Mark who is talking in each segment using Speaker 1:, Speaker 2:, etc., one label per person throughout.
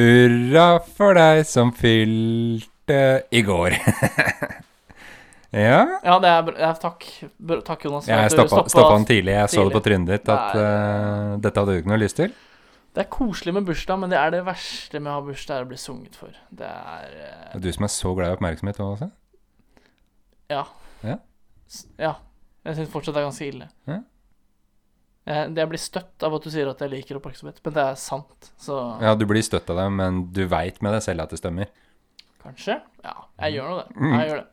Speaker 1: Hurra for deg som fylte i går. ja.
Speaker 2: Ja, det er bra. Takk. Takk, Jonas. for
Speaker 1: Jeg stoppa, stoppa han tidlig. Jeg så det på
Speaker 2: tidlig.
Speaker 1: trynet ditt at eh, dette hadde du ikke noe lyst til.
Speaker 2: Det er koselig med bursdag, men det er det verste med å ha bursdag, er å bli sunget for. Det er
Speaker 1: uh... Du som er så glad i oppmerksomhet også.
Speaker 2: Ja.
Speaker 1: Ja.
Speaker 2: S- ja. Jeg syns fortsatt det er ganske ille.
Speaker 1: Ja.
Speaker 2: Jeg, jeg blir støtt av at du sier at jeg liker oppmerksomhet, men det er sant, så
Speaker 1: Ja, du blir støtt av det, men du veit med deg selv at det stemmer.
Speaker 2: kanskje? Ja, jeg gjør nå det.
Speaker 1: Mm.
Speaker 2: Jeg gjør det.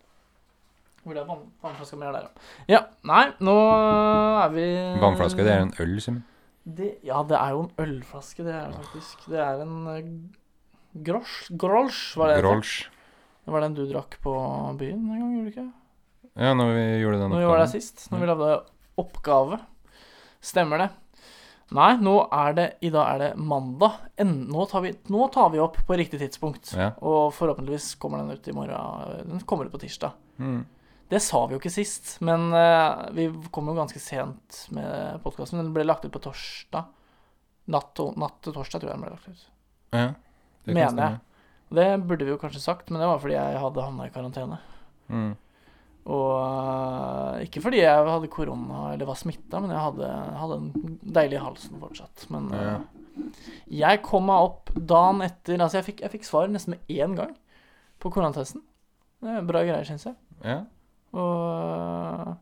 Speaker 2: Hvor er vann, vannflaska mi er der, ja. Ja, nei, nå er vi
Speaker 1: Vannflaske, det er en øl, Simen.
Speaker 2: Ja, det er jo en ølflaske, det er det faktisk. Det er en uh, grosj Grolsch, var det?
Speaker 1: Grolsch.
Speaker 2: Det var den du drakk på byen en gang, gjorde du ikke?
Speaker 1: Ja, når vi gjorde den
Speaker 2: Når vi var der
Speaker 1: oppgaven.
Speaker 2: sist. Når vi lagde oppgave. Stemmer det. Nei, nå er det I dag er det mandag. Nå, tar vi, nå tar vi opp på riktig tidspunkt.
Speaker 1: Ja.
Speaker 2: Og forhåpentligvis kommer den ut i morgen. Den kommer ut på tirsdag.
Speaker 1: Mm.
Speaker 2: Det sa vi jo ikke sist, men uh, vi kom jo ganske sent med podkasten. Den ble lagt ut på torsdag. Natt, natt til torsdag, tror jeg den ble lagt ut.
Speaker 1: ja. det
Speaker 2: Mener jeg. Det burde vi jo kanskje sagt, men det var fordi jeg hadde havna i karantene.
Speaker 1: Mm.
Speaker 2: Og øh, ikke fordi jeg hadde korona eller var smitta, men jeg hadde, hadde en deilig halsen fortsatt. Men
Speaker 1: Ja.
Speaker 2: jeg kom meg opp dagen etter Altså, jeg fikk, jeg fikk svar nesten med én gang på koronatesten. Det er bra greier, syns jeg.
Speaker 1: Ja.
Speaker 2: Og øh,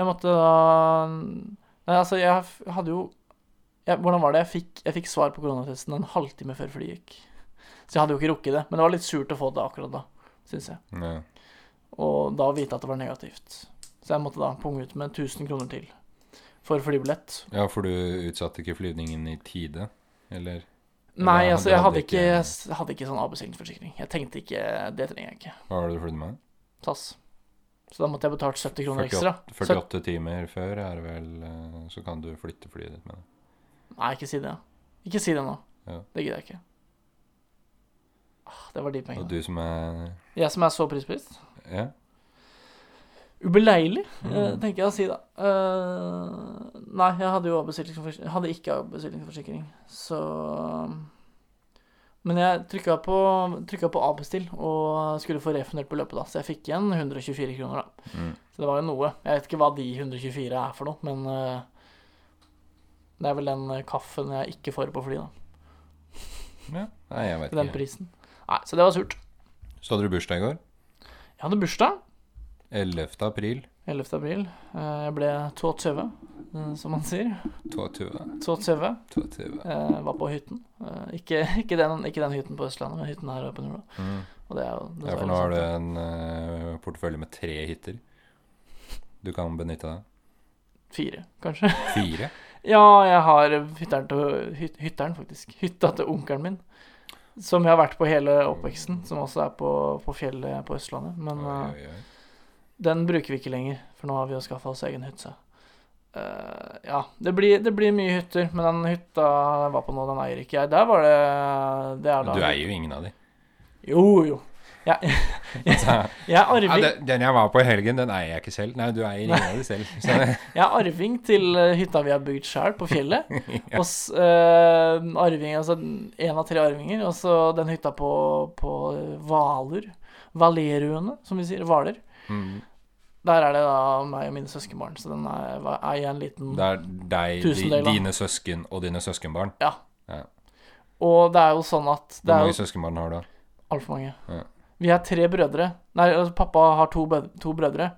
Speaker 2: jeg måtte da Nei, altså, jeg hadde jo jeg, Hvordan var det? Jeg fikk, jeg fikk svar på koronatesten en halvtime før flyet gikk. Så jeg hadde jo ikke rukket det. Men det var litt surt å få det akkurat da, syns jeg.
Speaker 1: ja.
Speaker 2: Og da vite at det var negativt. Så jeg måtte da punge ut med 1000 kroner til for flybillett.
Speaker 1: Ja, for du utsatte ikke flyvningen i tide, eller?
Speaker 2: Nei,
Speaker 1: Eller
Speaker 2: altså, jeg
Speaker 1: hadde
Speaker 2: ikke,
Speaker 1: ikke-
Speaker 2: hadde ikke sånn avbestillingsforsikring. Jeg tenkte ikke Det trenger jeg ikke.
Speaker 1: Hva var det du flydde med?
Speaker 2: SAS. Så da måtte jeg betalt 70 kroner ekstra.
Speaker 1: 48, så... timer før er det vel eh, Så kan du flytte flyet ditt med det.
Speaker 2: Nei, ikke si det. Ikke si det nå.
Speaker 1: Ja.
Speaker 2: Det gidder jeg ikke. Ah, Det var de pengene.
Speaker 1: Og du som er
Speaker 2: Jeg som er så prisbevisst.
Speaker 1: Ja.
Speaker 2: Ubeleilig,
Speaker 1: Mm.
Speaker 2: eh, tenker jeg å si da. Uh, nei, jeg hadde jo avbestillingsforsikring. Hadde ikke avbestillingsforsikring, så Men jeg trykka på, trykka på avbestill og skulle få refundert beløpet, da. Så jeg fikk igjen 124 kroner, da.
Speaker 1: Mm.
Speaker 2: Så det var jo noe. Jeg vet ikke hva de 124 er for noe, men uh, det er vel den kaffen jeg ikke får på fly, da.
Speaker 1: ja. Nei, jeg vet
Speaker 2: Til den
Speaker 1: ikke.
Speaker 2: prisen. Nei, så det var surt.
Speaker 1: Så hadde du bursdag i går?
Speaker 2: Jeg hadde bursdag
Speaker 1: 11. april.
Speaker 2: 11. april. Eh, Jeg ble 22, eh, som man sier.
Speaker 1: 22.
Speaker 2: 22.
Speaker 1: 22.
Speaker 2: Eh, var på hytten. Ikke, ikke, den, ikke den hytten på Østlandet, men hytten her oppe i nord.
Speaker 1: Mm.
Speaker 2: Og det er jo
Speaker 1: Ja, for nå har du en uh, portefølje med tre hytter du kan benytte deg.
Speaker 2: Fire, kanskje.
Speaker 1: Fire?
Speaker 2: ja, jeg har hytteren til hyt, Hytteren, faktisk. Hytta til onkelen min. Som jeg har vært på hele oppveksten. Som også er på, på fjellet på Østlandet. Men
Speaker 1: Oi,
Speaker 2: eh,
Speaker 1: oi, oi.
Speaker 2: den bruker vi ikke lenger, for nå har vi jo skaffa oss egen hytte. Uh, ja, det blir, det blir mye hytter, men den hytta jeg var på nå, den eier ikke jeg. Der var det Det er da
Speaker 1: Du eier jo ingen av de.
Speaker 2: Jo, jo. Jeg,
Speaker 1: Altså,
Speaker 2: jeg er arving.
Speaker 1: ja, den, den jeg var på i helgen, den eier jeg ikke selv. Nei, du eier ingen av dem selv. Så,
Speaker 2: Jeg er arving til eh, hytta vi har bygd sjøl, på fjellet.
Speaker 1: ja.
Speaker 2: Og eh, arving, altså en av tre arvinger. Og så den hytta på, på Hvaler. Valeruene, som vi sier. Hvaler.
Speaker 1: Mm.
Speaker 2: Der er det da meg og mine søskenbarn, så den er, er jeg en liten
Speaker 1: Det er deg, de, dine søsken og dine søskenbarn.
Speaker 2: Ja Og det er jo sånn at Det
Speaker 1: Hvor
Speaker 2: er
Speaker 1: mange
Speaker 2: jo
Speaker 1: søskenbarn har du?
Speaker 2: altfor mange.
Speaker 1: Ja.
Speaker 2: Vi er tre brødre. Nei, altså, pappa har to, to brødre.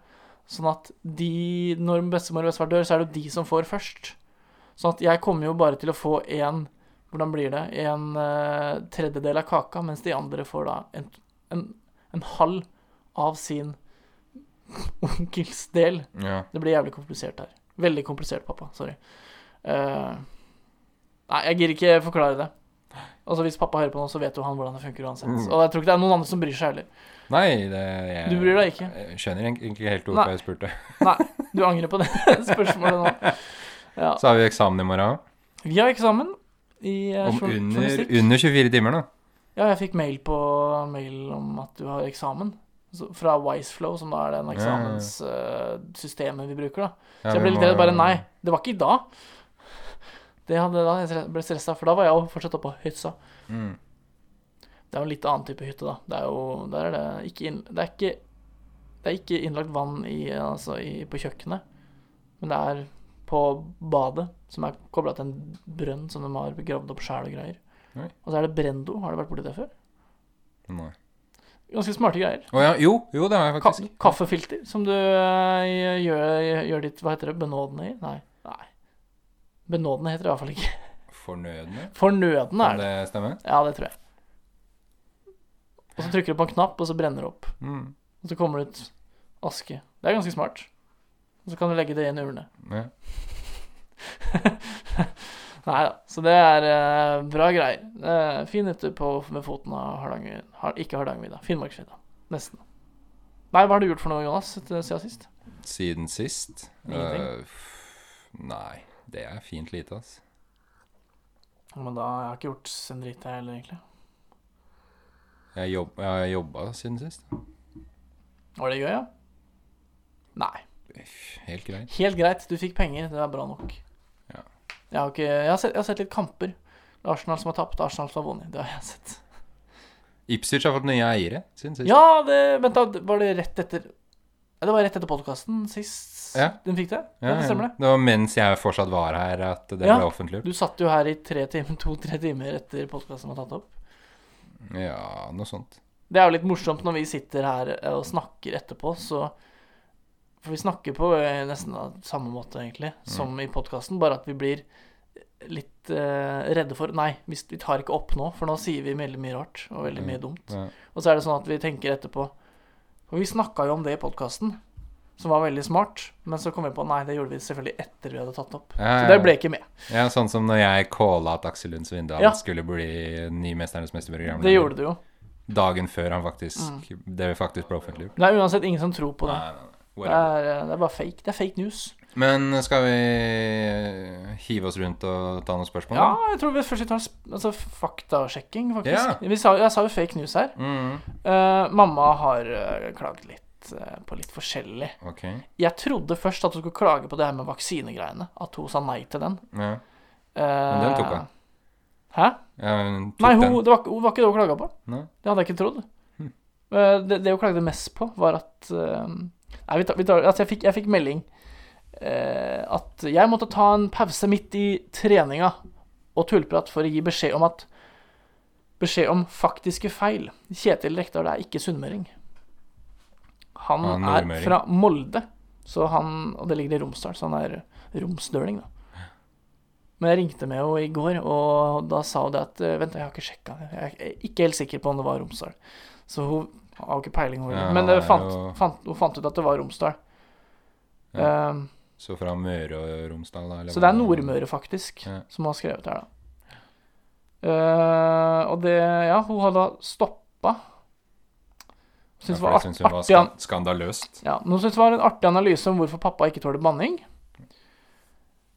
Speaker 2: Sånn at de Når bestemor og bestefar dør, så er det jo de som får først. Sånn at jeg kommer jo bare til å få en Hvordan blir det? En uh, tredjedel av kaka, mens de andre får da en, en, en halv av sin onkels del.
Speaker 1: Ja.
Speaker 2: Det blir jævlig komplisert her. Veldig komplisert, pappa. Sorry. Uh, nei, jeg gidder ikke forklare det. Altså Hvis pappa hører på noe, så vet jo han hvordan det funker uansett.
Speaker 1: Mm.
Speaker 2: Og jeg tror ikke det er noen andre som bryr seg heller.
Speaker 1: Nei, det jeg,
Speaker 2: Du bryr deg ikke?
Speaker 1: Jeg skjønner egentlig ikke helt hvorfor jeg spurte.
Speaker 2: Nei, du angrer på det spørsmålet nå. Ja.
Speaker 1: Så har vi eksamen i morgen.
Speaker 2: Vi har eksamen i eh,
Speaker 1: Om under, under 24 timer, da.
Speaker 2: Ja, jeg fikk mail på mail om at du har eksamen. Så, fra Wiseflow, som da er den
Speaker 1: eksamenssystemet
Speaker 2: eksamenssystemet vi bruker. da Så jeg ble litt redd. Bare nei, det var ikke i dag. Det hadde da jeg ble stressa, for da var jeg jo fortsatt oppe på hytta.
Speaker 1: Mm.
Speaker 2: Det er jo en litt annen type hytte, da. Det er jo Der er det ikke inn, Det er ikke Det er ikke innlagt vann i, altså i, på kjøkkenet, men det er på badet, som er kobla til en brønn som de har gravd opp sjæl og greier.
Speaker 1: Nei.
Speaker 2: Og så er det Brendo. Har du vært borti det før?
Speaker 1: Nei.
Speaker 2: Ganske smarte greier.
Speaker 1: Oh, ja, jo, jo, det har jeg
Speaker 2: Ka
Speaker 1: faktisk.
Speaker 2: kaffefilter som du uh, gjør, gjør ditt Hva heter det? Benådende i? Nei. Nei. Benådende heter det i hvert fall ikke.
Speaker 1: Fornødne?
Speaker 2: Fornødende er det.
Speaker 1: Kan det stemme?
Speaker 2: Ja, det tror jeg. Og så trykker du på en knapp, og så brenner det opp.
Speaker 1: Mm.
Speaker 2: Og så kommer det ut aske. Det er ganske smart. Og så kan du legge det i en urne.
Speaker 1: Ja.
Speaker 2: Nei da. Så det er uh, bra greier. Uh, fin hytte med foten av Hardanger har, Ikke Hardangervidda. Finnmarksvidda. Nesten. Nei, hva har du gjort for noe, Jonas, siden sist?
Speaker 1: Siden sist?
Speaker 2: Ingenting.
Speaker 1: Uh, nei, det er fint lite, ass.
Speaker 2: Men da jeg har ikke gjort en dritt, jeg heller, egentlig.
Speaker 1: Jeg, jobb, jeg har jobba siden sist.
Speaker 2: Var det gøy, ja? Nei.
Speaker 1: Helt greit.
Speaker 2: Helt greit, du fikk penger. Det er bra nok.
Speaker 1: Ja.
Speaker 2: Jeg har, ikke, jeg har, sett, jeg har sett litt kamper. Arsenal som har tapt, Arsenal som har vunnet. Det har jeg sett.
Speaker 1: Ipswich har fått nye eiere siden sist.
Speaker 2: Ja, det Vent, da. Var det rett etter det var rett etter podkasten sist
Speaker 1: Ja.
Speaker 2: den fikk det?
Speaker 1: Ja,
Speaker 2: Ja, det stemmer det.
Speaker 1: Det var mens jeg fortsatt var her at det ble offentliggjort.
Speaker 2: Du satt jo her i tre timer, to-tre timer etter podkasten var tatt opp.
Speaker 1: Ja, noe sånt.
Speaker 2: Det er jo litt morsomt når vi sitter her og snakker etterpå, så For vi snakker på eh, nesten samme måte, egentlig, som i podkasten, bare at vi blir litt uh, redde for Nei, vi, vi tar ikke opp nå, for nå sier vi veldig mye rart og veldig mye dumt. Og så er det sånn at vi tenker etterpå For vi snakka jo om det i podkasten, som var veldig smart, men så kom vi på nei, det gjorde vi selvfølgelig etter vi hadde tatt opp.
Speaker 1: Ja,
Speaker 2: Så
Speaker 1: ja,
Speaker 2: det ble ikke med.
Speaker 1: Ja, sånn som når jeg calla at Aksel Lund Svindal skulle bli ny 'Mesternes mester'-programleder.
Speaker 2: Det gjorde du jo.
Speaker 1: Dagen før han faktisk Det faktisk ble offentliggjort.
Speaker 2: Det er uansett ingen som tror på det.
Speaker 1: Nei, nei, nei.
Speaker 2: Det er, eh, det er bare fake. Det er fake news.
Speaker 1: Men skal vi hive oss rundt og ta noen spørsmål?
Speaker 2: Ja, jeg tror vi først tar altså, faktasjekking, faktisk. Vi sa, jeg sa jo fake news her.
Speaker 1: Mm,
Speaker 2: Uh, mamma har uh, klaget litt eh, på litt forskjellig.
Speaker 1: Okay.
Speaker 2: Jeg trodde først at hun skulle klage på det her med vaksinegreiene. At hun sa nei til den.
Speaker 1: Ja.
Speaker 2: Men
Speaker 1: den tok hun.
Speaker 2: Hæ?
Speaker 1: Ja, hun tok
Speaker 2: Nei, hun, det var, ikke- hun var ikke det hun klaga på.
Speaker 1: Nei.
Speaker 2: Det hadde jeg ikke trodd.
Speaker 1: Hm.
Speaker 2: Eh, det, det hun klagde mest på, var at eh, Nei, vi tar, vi tar, altså jeg, fikk, jeg fikk melding eh, at jeg måtte ta en pause midt i treninga og tullprat for å gi beskjed om at Beskjed om faktiske feil. Kjetil Rekdal er ikke sunnmøring. Han
Speaker 1: Han er
Speaker 2: er fra Molde, så han, og det ligger i Romsdal, så han er romsdøling, da. Men jeg ringte med henne i går, og da sa hun det at eh, Vent, jeg har ikke sjekka. Jeg er ikke helt sikker på om det var Romsdal. Så hun har jo ikke peiling. Hun,
Speaker 1: Ja,
Speaker 2: men
Speaker 1: er
Speaker 2: fant,
Speaker 1: jo-
Speaker 2: fant, hun fant ut at det var Romsdal.
Speaker 1: Ja.
Speaker 2: Um,
Speaker 1: Så fra Møre og Romsdal, da? eller
Speaker 2: så det er? Nordmøre, faktisk,
Speaker 1: Ja.
Speaker 2: som har skrevet her, da. Uh, og det Ja, hun har da stoppa. Syns ja,
Speaker 1: det hun var
Speaker 2: artig an-
Speaker 1: skandaløst.
Speaker 2: Ja, Nå syntes det var en artig analyse om hvorfor pappa ikke tåler banning.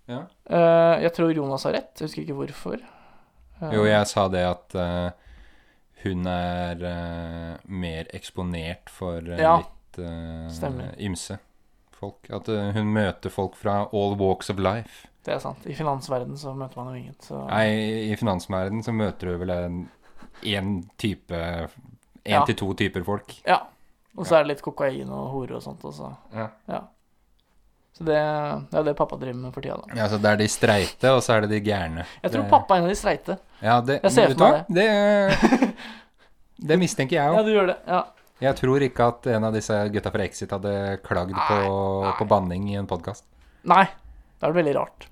Speaker 1: Ja.
Speaker 2: Uh, jeg tror Jonas har rett. Jeg husker ikke hvorfor. Uh,
Speaker 1: Jo, jeg sa det at uh, hun er mer eksponert for
Speaker 2: Ja.
Speaker 1: litt ymse folk. At hun møter folk fra all walks of life.
Speaker 2: Det er sant. I finansverdenen så møter man jo ingen. Så
Speaker 1: Nei, i finansverdenen så møter du vel en én type Én til to typer folk.
Speaker 2: ja. Og så er det litt kokain og hore og sånt også.
Speaker 1: Ja.
Speaker 2: Ja. Så det, det er det pappa driver med for tida, da.
Speaker 1: ja, så det er de streite, og så er det de gærne.
Speaker 2: Jeg tror
Speaker 1: Det-
Speaker 2: pappa er en av de streite.
Speaker 1: Ja, det,
Speaker 2: Jeg ser for meg
Speaker 1: hva? Det, det mistenker jeg
Speaker 2: Ja, du gjør det. Ja.
Speaker 1: Jeg tror ikke at en av disse gutta fra Exit hadde klagd på,
Speaker 2: nei.
Speaker 1: på banning i en podkast.
Speaker 2: Nei, det er veldig rart.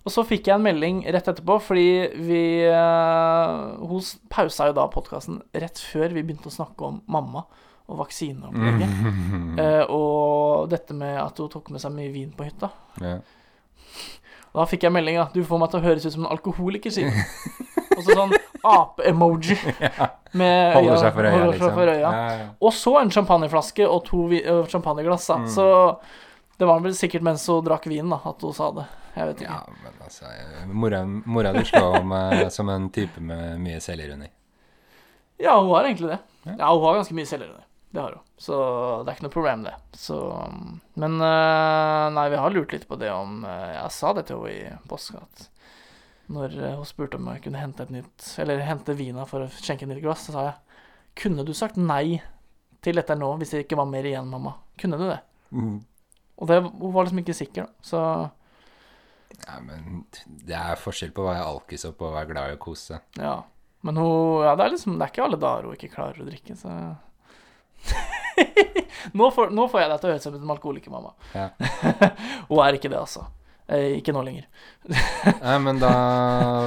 Speaker 2: Og så fikk jeg en melding rett etterpå, fordi vi eh, Hun pausa jo da podkasten rett før vi begynte å snakke om mamma og vaksineopplegget.
Speaker 1: Mm.
Speaker 2: Uh, og dette med at hun tok med seg mye vin på hytta.
Speaker 1: Yeah.
Speaker 2: Da fikk jeg melding at du får meg til å høres ut som en alkoholiker, sier hun. Og så sånn ape-emoji med
Speaker 1: Holder
Speaker 2: øya-
Speaker 1: seg for øya,
Speaker 2: holder seg
Speaker 1: liksom.
Speaker 2: for øya.
Speaker 1: Ja, ja.
Speaker 2: Og så en champagneflaske og to champagneglass.
Speaker 1: Mm.
Speaker 2: Så det var vel sikkert mens hun drakk vin da, at hun sa det. Jeg vet ikke.
Speaker 1: ja, men altså Mora, mora di slår meg som en type med mye selvironi.
Speaker 2: Ja, hun har egentlig det.
Speaker 1: Ja.
Speaker 2: Ja, hun har ganske mye selvironi. Det har hun. Så det er ikke noe problem, det. Så Men øh, nei, vi har lurt litt på det om øh, Jeg sa det til henne i påska at Når eh, hun spurte om jeg kunne hente et nytt Eller hente vina for å skjenke et nytt glass, så sa jeg Kunne du sagt nei til dette nå hvis det ikke var mer igjen, mamma? Kunne du det?
Speaker 1: Mm.
Speaker 2: Og det, hun var liksom ikke sikker, da. Så
Speaker 1: Ja, men det er forskjell på å være alkis og på å være glad i å kose seg.
Speaker 2: ja. Men hun Ja, det er liksom Det er ikke alle dager hun ikke klarer å drikke, så nå, får, nå får jeg deg til å høres ut som en alkoholiker, mamma.
Speaker 1: Ja.
Speaker 2: hun er ikke det, altså. Eh, ikke nå lenger.
Speaker 1: Nei, men da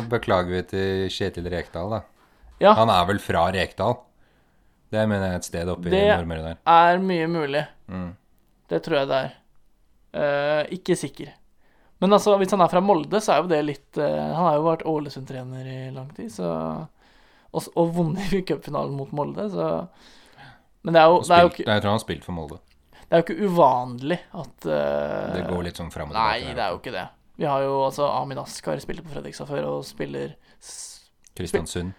Speaker 1: beklager vi til Kjetil Rekdal, da.
Speaker 2: Ja.
Speaker 1: Han er vel fra Rekdal? Det mener jeg er et sted oppe i
Speaker 2: Det-
Speaker 1: Nordmøre der.
Speaker 2: Er mye mulig.
Speaker 1: Mm.
Speaker 2: Det tror jeg det er. Eh, ikke sikker. Men altså, hvis han er fra Molde, så er jo det litt uh, Han har jo vært Ålesund-trener i lang tid, så Og, og vunnet cupfinalen mot Molde, så Men det er jo, det er jo, ikke,
Speaker 1: jeg tror han har spilt for Molde.
Speaker 2: det er jo ikke uvanlig at uh,
Speaker 1: Det går litt sånn fram og
Speaker 2: Nei, det er jo ikke det. Vi har jo altså Amin Askar spilte på Fredrikstad før, og spiller
Speaker 1: Kristiansund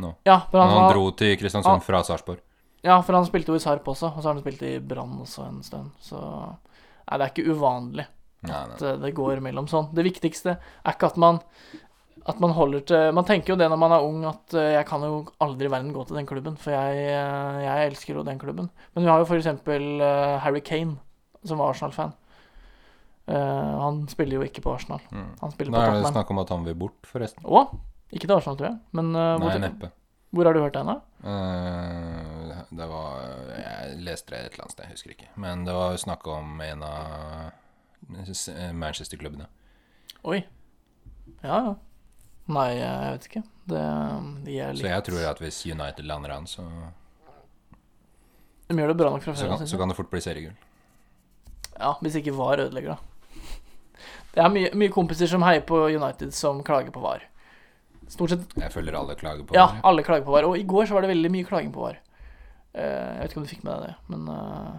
Speaker 2: Nå Ja,
Speaker 1: Men
Speaker 2: han,
Speaker 1: han dro til Kristiansund
Speaker 2: han-
Speaker 1: fra Sarpsborg.
Speaker 2: ja, for han spilte jo i Sarp også, og så har han spilt i Brann også en stund, så Nei, det er ikke uvanlig. At eh, det går mellom sånn. Det viktigste er ikke at man at man holder til Man tenker jo det når man er ung, at eh, jeg kan jo aldri i verden gå til den klubben, for jeg, eh, jeg elsker jo den klubben. Men vi har jo eh, Harry Kane, som var Arsenal-fan. Han spiller jo ikke på Arsenal.
Speaker 1: Mm.
Speaker 2: Han spiller
Speaker 1: Nå
Speaker 2: på
Speaker 1: er det snakk om at han vil bort, forresten.
Speaker 2: Å? Ikke til Arsenal, tror jeg. Men Nei, hvor,
Speaker 1: neppe.
Speaker 2: hvor har du hørt det henne?
Speaker 1: Eh, det var Jeg leste det et eller annet sted, jeg husker ikke. Men det var snakk om en av Manchester-klubbene.
Speaker 2: Oi. Ja, ja. Nei, jeg vet ikke. Det, de er litt
Speaker 1: Så jeg tror at hvis United lander han, så,
Speaker 2: De gjør det bra nok fra før.
Speaker 1: kan, så kan det fort bli seriegull.
Speaker 2: Ja, hvis ikke VAR ødelegger, da. Det er mye, mye kompiser som heier på United som klager på VAR. Stort sett
Speaker 1: Jeg føler alle klager på
Speaker 2: Ja, alle klager på VAR. Og i går så var det veldig mye klaging på VAR. Eh, jeg vet ikke om du fikk med deg det, men eh,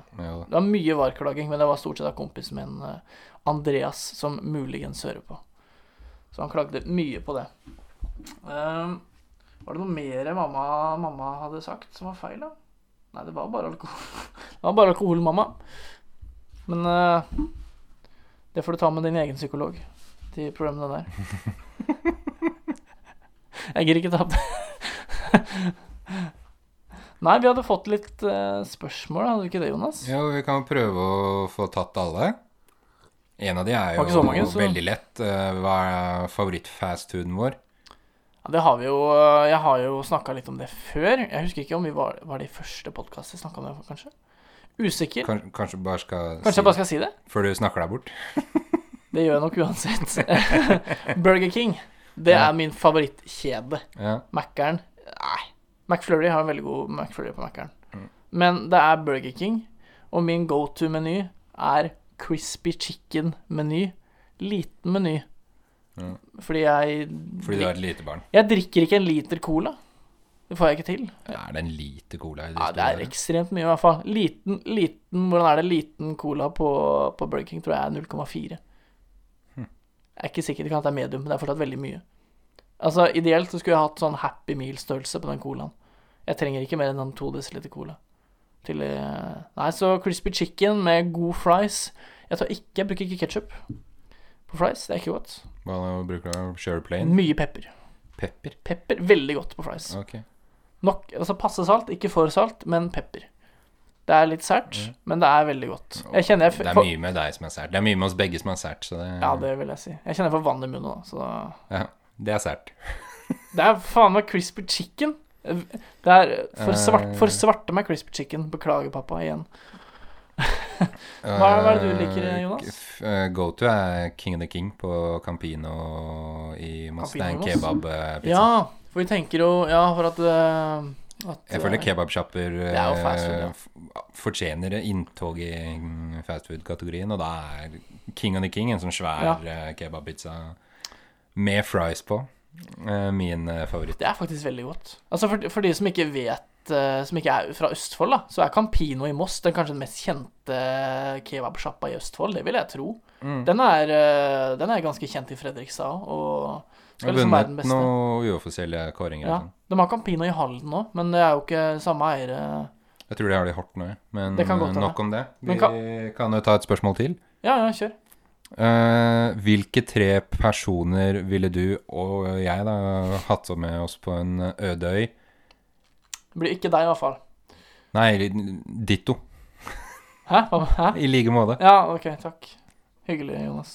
Speaker 2: det var mye VAR-klaging. Men det var stort sett av kompisen min, eh, Andreas, som muligens hører på. Så han klagde mye på det. Eh, var det noe mer mamma, mamma hadde sagt som var feil, da? Nei, det var bare alkohol. Det var bare alkohol, mamma. Men uh, det får du ta med din egen psykolog, de problemene der. Jeg gidder ikke ta opp det. Nei, vi hadde fått litt uh, spørsmål, hadde vi ikke det, Jonas?
Speaker 1: Jo, vi kan prøve å få tatt alle. En av de er jo
Speaker 2: så mange, så-
Speaker 1: veldig lett. Eh, Hva er favorittfastfooden vår?
Speaker 2: Ja, det har vi jo eh, Jeg har jo snakka litt om det før. Jeg husker ikke om vi var, var det i første podkast vi snakka om det, kanskje? Usikker.
Speaker 1: Kanskje, kanskje bare
Speaker 2: Kanskje jeg bare skal si det?
Speaker 1: Før du snakker deg bort?
Speaker 2: Det gjør jeg nok uansett. Burger King. Det
Speaker 1: Ja.
Speaker 2: er min favorittkjede.
Speaker 1: Ja.
Speaker 2: Mækkern Nei. McFlurry har en veldig god McFlurry på Mækkern.
Speaker 1: Mm.
Speaker 2: Men det er Burger King, og min go to-meny er crispy chicken-meny. Liten meny.
Speaker 1: Mm.
Speaker 2: Fordi jeg
Speaker 1: Fordi du er et lite barn.
Speaker 2: Jeg drikker ikke en liter cola. Det får jeg ikke til.
Speaker 1: Er det en lite cola
Speaker 2: Ja, det er ekstremt mye, i hvert fall. Liten, liten Hvordan er det? Liten cola på, på Burger King tror jeg er 0,4.
Speaker 1: Hm.
Speaker 2: Jeg er ikke sikker. Det kan hende det er medium, men det er fortsatt veldig mye. Altså, Ideelt så skulle jeg hatt sånn Happy Meal-størrelse på den colaen. Jeg trenger ikke mer enn en to desiliter cola. Til eh, Nei, så crispy chicken med god fries. Jeg tar ikke, jeg bruker ikke ketsjup på fries. Det er ikke godt.
Speaker 1: Hva bruker du? Share plain?
Speaker 2: Mye pepper.
Speaker 1: Pepper?
Speaker 2: Pepper, Veldig godt på fries.
Speaker 1: Okay.
Speaker 2: Nok, altså passe salt, ikke for salt, men pepper. Det er litt sært,
Speaker 1: mm.
Speaker 2: men det er veldig godt. Jeg jeg
Speaker 1: Det er mye med deg som er sært. Det er mye med oss begge som er sært, så det,
Speaker 2: Ja, det vil jeg si. Jeg kjenner jeg får vann i munnen nå, så
Speaker 1: ja, det er sært.
Speaker 2: Det er faen meg crispy chicken. Det er for, svart, for
Speaker 1: Eh.
Speaker 2: svarte meg crispy chicken. Beklager, pappa, igjen. Hva er- hva er det du liker,
Speaker 1: Eh,
Speaker 2: Jonas?
Speaker 1: eh, Go to er King of the King på Campino i Moss. Det er en kebabpizza.
Speaker 2: Ja, for vi tenker jo Ja, for at, at
Speaker 1: Jeg føler kebabsjapper
Speaker 2: er ja.
Speaker 1: fortjener inntog i fastfood-kategorien, og da er King of the King en sånn svær
Speaker 2: Ja.
Speaker 1: kebabpizza med fries på. Eh, Min eh, favoritt.
Speaker 2: Det er faktisk veldig godt. Altså For, for de som ikke vet eh, Som ikke er fra Østfold, da så er Campino i Moss den kanskje den mest kjente kebabsjappa i Østfold. Det vil jeg tro.
Speaker 1: Mm.
Speaker 2: Den er, den er ganske kjent i Fredrikstad òg, og
Speaker 1: Har
Speaker 2: liksom
Speaker 1: vunnet
Speaker 2: beste.
Speaker 1: noen uoffisielle kåringer.
Speaker 2: Ja.
Speaker 1: sånn.
Speaker 2: De har Campino i Halden òg, men det er jo ikke samme eiere.
Speaker 1: Jeg tror de har det i Horten òg, men
Speaker 2: Det kan godt
Speaker 1: nok om det. Vi
Speaker 2: kan...
Speaker 1: kan... jo ta et spørsmål til.
Speaker 2: Ja, ja, kjør.
Speaker 1: Eh, hvilke tre personer ville du og jeg da hatt med oss på en øde øy?
Speaker 2: Det blir ikke deg, i hvert fall.
Speaker 1: Nei, ditto.
Speaker 2: Hæ? Hæ?
Speaker 1: I like måte.
Speaker 2: Ja, ok, takk. Hyggelig, Jonas.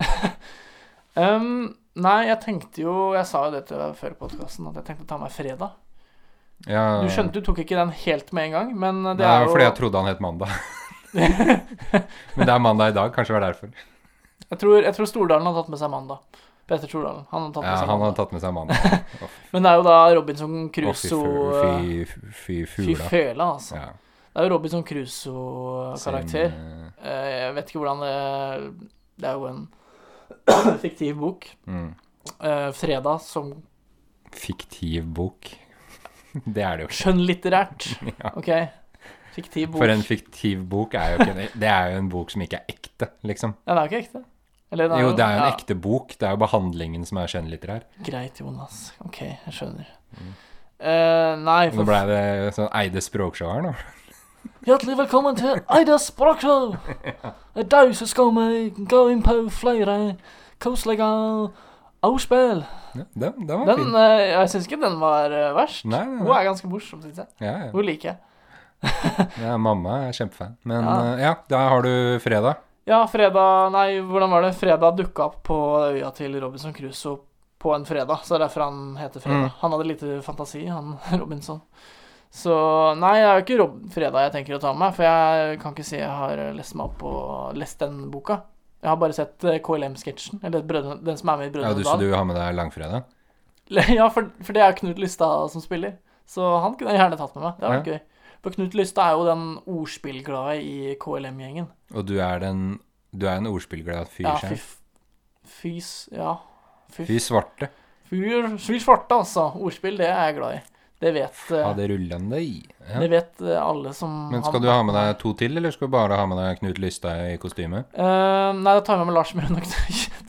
Speaker 2: um, nei, jeg tenkte jo Jeg sa jo det til deg før podkasten, at jeg tenkte å ta meg fredag.
Speaker 1: Ja,
Speaker 2: Du skjønte, du tok ikke den helt med en gang, men det
Speaker 1: det
Speaker 2: er
Speaker 1: er
Speaker 2: jo
Speaker 1: fordi jeg trodde han het Mandag. Men det er mandag i dag, kanskje det var derfor.
Speaker 2: Jeg tror, jeg tror Stordalen har tatt med seg mandag. Peter Stordalen. Han har tatt med
Speaker 1: Ja,
Speaker 2: seg
Speaker 1: han har tatt med seg Mandag.
Speaker 2: Men det er jo da Robinson
Speaker 1: fy,
Speaker 2: Crusoe
Speaker 1: fy, fy, fy
Speaker 2: Fy fela, altså.
Speaker 1: Ja.
Speaker 2: Det er jo Robinson Crusoe-karakter.
Speaker 1: Sin,
Speaker 2: Eh, Jeg vet ikke hvordan det Det er jo en fiktiv bok.
Speaker 1: eh, mm,
Speaker 2: Eh, Fredag som
Speaker 1: fiktiv bok. Det er det jo ikke.
Speaker 2: skjønnlitterært.
Speaker 1: Ja.
Speaker 2: OK? Fiktiv bok.
Speaker 1: For en fiktiv bok er jo ikke Det er jo en bok som ikke er ekte, liksom.
Speaker 2: Ja, det er jo ikke ekte. Eller
Speaker 1: Jo, det er jo en
Speaker 2: ja,
Speaker 1: ekte bok. Det er jo behandlingen som er skjønnlitterær.
Speaker 2: Greit, Jonas. OK, jeg skjønner.
Speaker 1: Mm.
Speaker 2: Uh, nei,
Speaker 1: Nå
Speaker 2: blei
Speaker 1: ble det sånn Eide språkshow her nå.
Speaker 2: Hjertelig velkommen til Eide språkshow! Det er deg så skal vi gå inn på flere koselige avspill.
Speaker 1: Ja, den, den var
Speaker 2: Den,
Speaker 1: fin.
Speaker 2: Uh, jeg syns ikke den var uh, verst.
Speaker 1: Nei, nei,
Speaker 2: Hun er ganske morsom, syns jeg.
Speaker 1: Ja, ja.
Speaker 2: Hun liker jeg.
Speaker 1: ja, mamma er kjempefan. Men
Speaker 2: Ja.
Speaker 1: ja, da har du fredag.
Speaker 2: Ja, fredag Nei, hvordan var det? Fredag dukka opp på øya til Robinson Crusoe på en fredag. Så det er derfor han heter Fredag.
Speaker 1: Mm.
Speaker 2: Han hadde lite fantasi, han Robinson. Så nei, det er jo ikke Rob Fredag jeg tenker å ta med meg, for jeg kan ikke si jeg har lest meg opp og lest den boka. Jeg har bare sett eh, KLM-sketsjen, eller brødre, den som er med i
Speaker 1: Ja, du, så
Speaker 2: Dal.
Speaker 1: du har med deg langfredag?
Speaker 2: Ja, for, for det er Knut Lystad som spiller. Så han kunne jeg gjerne tatt med meg. Det hadde vært gøy. For Knut Lystad er jo den ordspillglade i KLM-gjengen.
Speaker 1: Og du er den Du er en ordspillglad fyr
Speaker 2: Ja,
Speaker 1: selv.
Speaker 2: Fys Ja. Fy,
Speaker 1: Fy svarte.
Speaker 2: fyr, fy svarte, altså. Ordspill, det er jeg glad i. Det vet, eh,
Speaker 1: Ha det rullende i. Ja.
Speaker 2: det vet eh, alle som
Speaker 1: Men skal du ha med deg to til, eller skal du bare ha med deg Knut Lystad i kostyme?
Speaker 2: Uh, nei, da tar jeg med meg Lars Mjøen og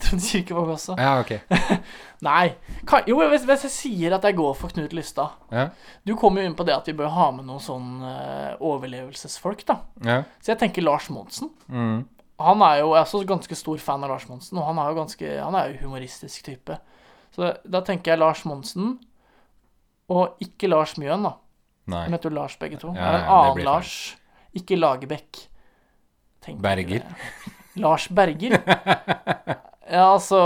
Speaker 2: Trond Kirkevåg også.
Speaker 1: Ja, ok.
Speaker 2: Nei. Kan, jo, hvis, hvis jeg sier at jeg går for Knut Lystad
Speaker 1: Ja,
Speaker 2: Du kom jo inn på det at vi bør ha med noen sånn uh, overlevelsesfolk, da.
Speaker 1: ja.
Speaker 2: Så jeg tenker Lars Monsen.
Speaker 1: Mm.
Speaker 2: Han er jo jeg er også ganske stor fan av Lars Monsen, og han er jo ganske Han er jo humoristisk type. Så da tenker jeg Lars Monsen, og ikke Lars Mjøen, da.
Speaker 1: Nei.
Speaker 2: De heter jo Lars begge to.
Speaker 1: Ja,
Speaker 2: det er en
Speaker 1: ja,
Speaker 2: annen. Lars, ikke Lagerbäck.
Speaker 1: Berger.
Speaker 2: Lars Berger? Ja, altså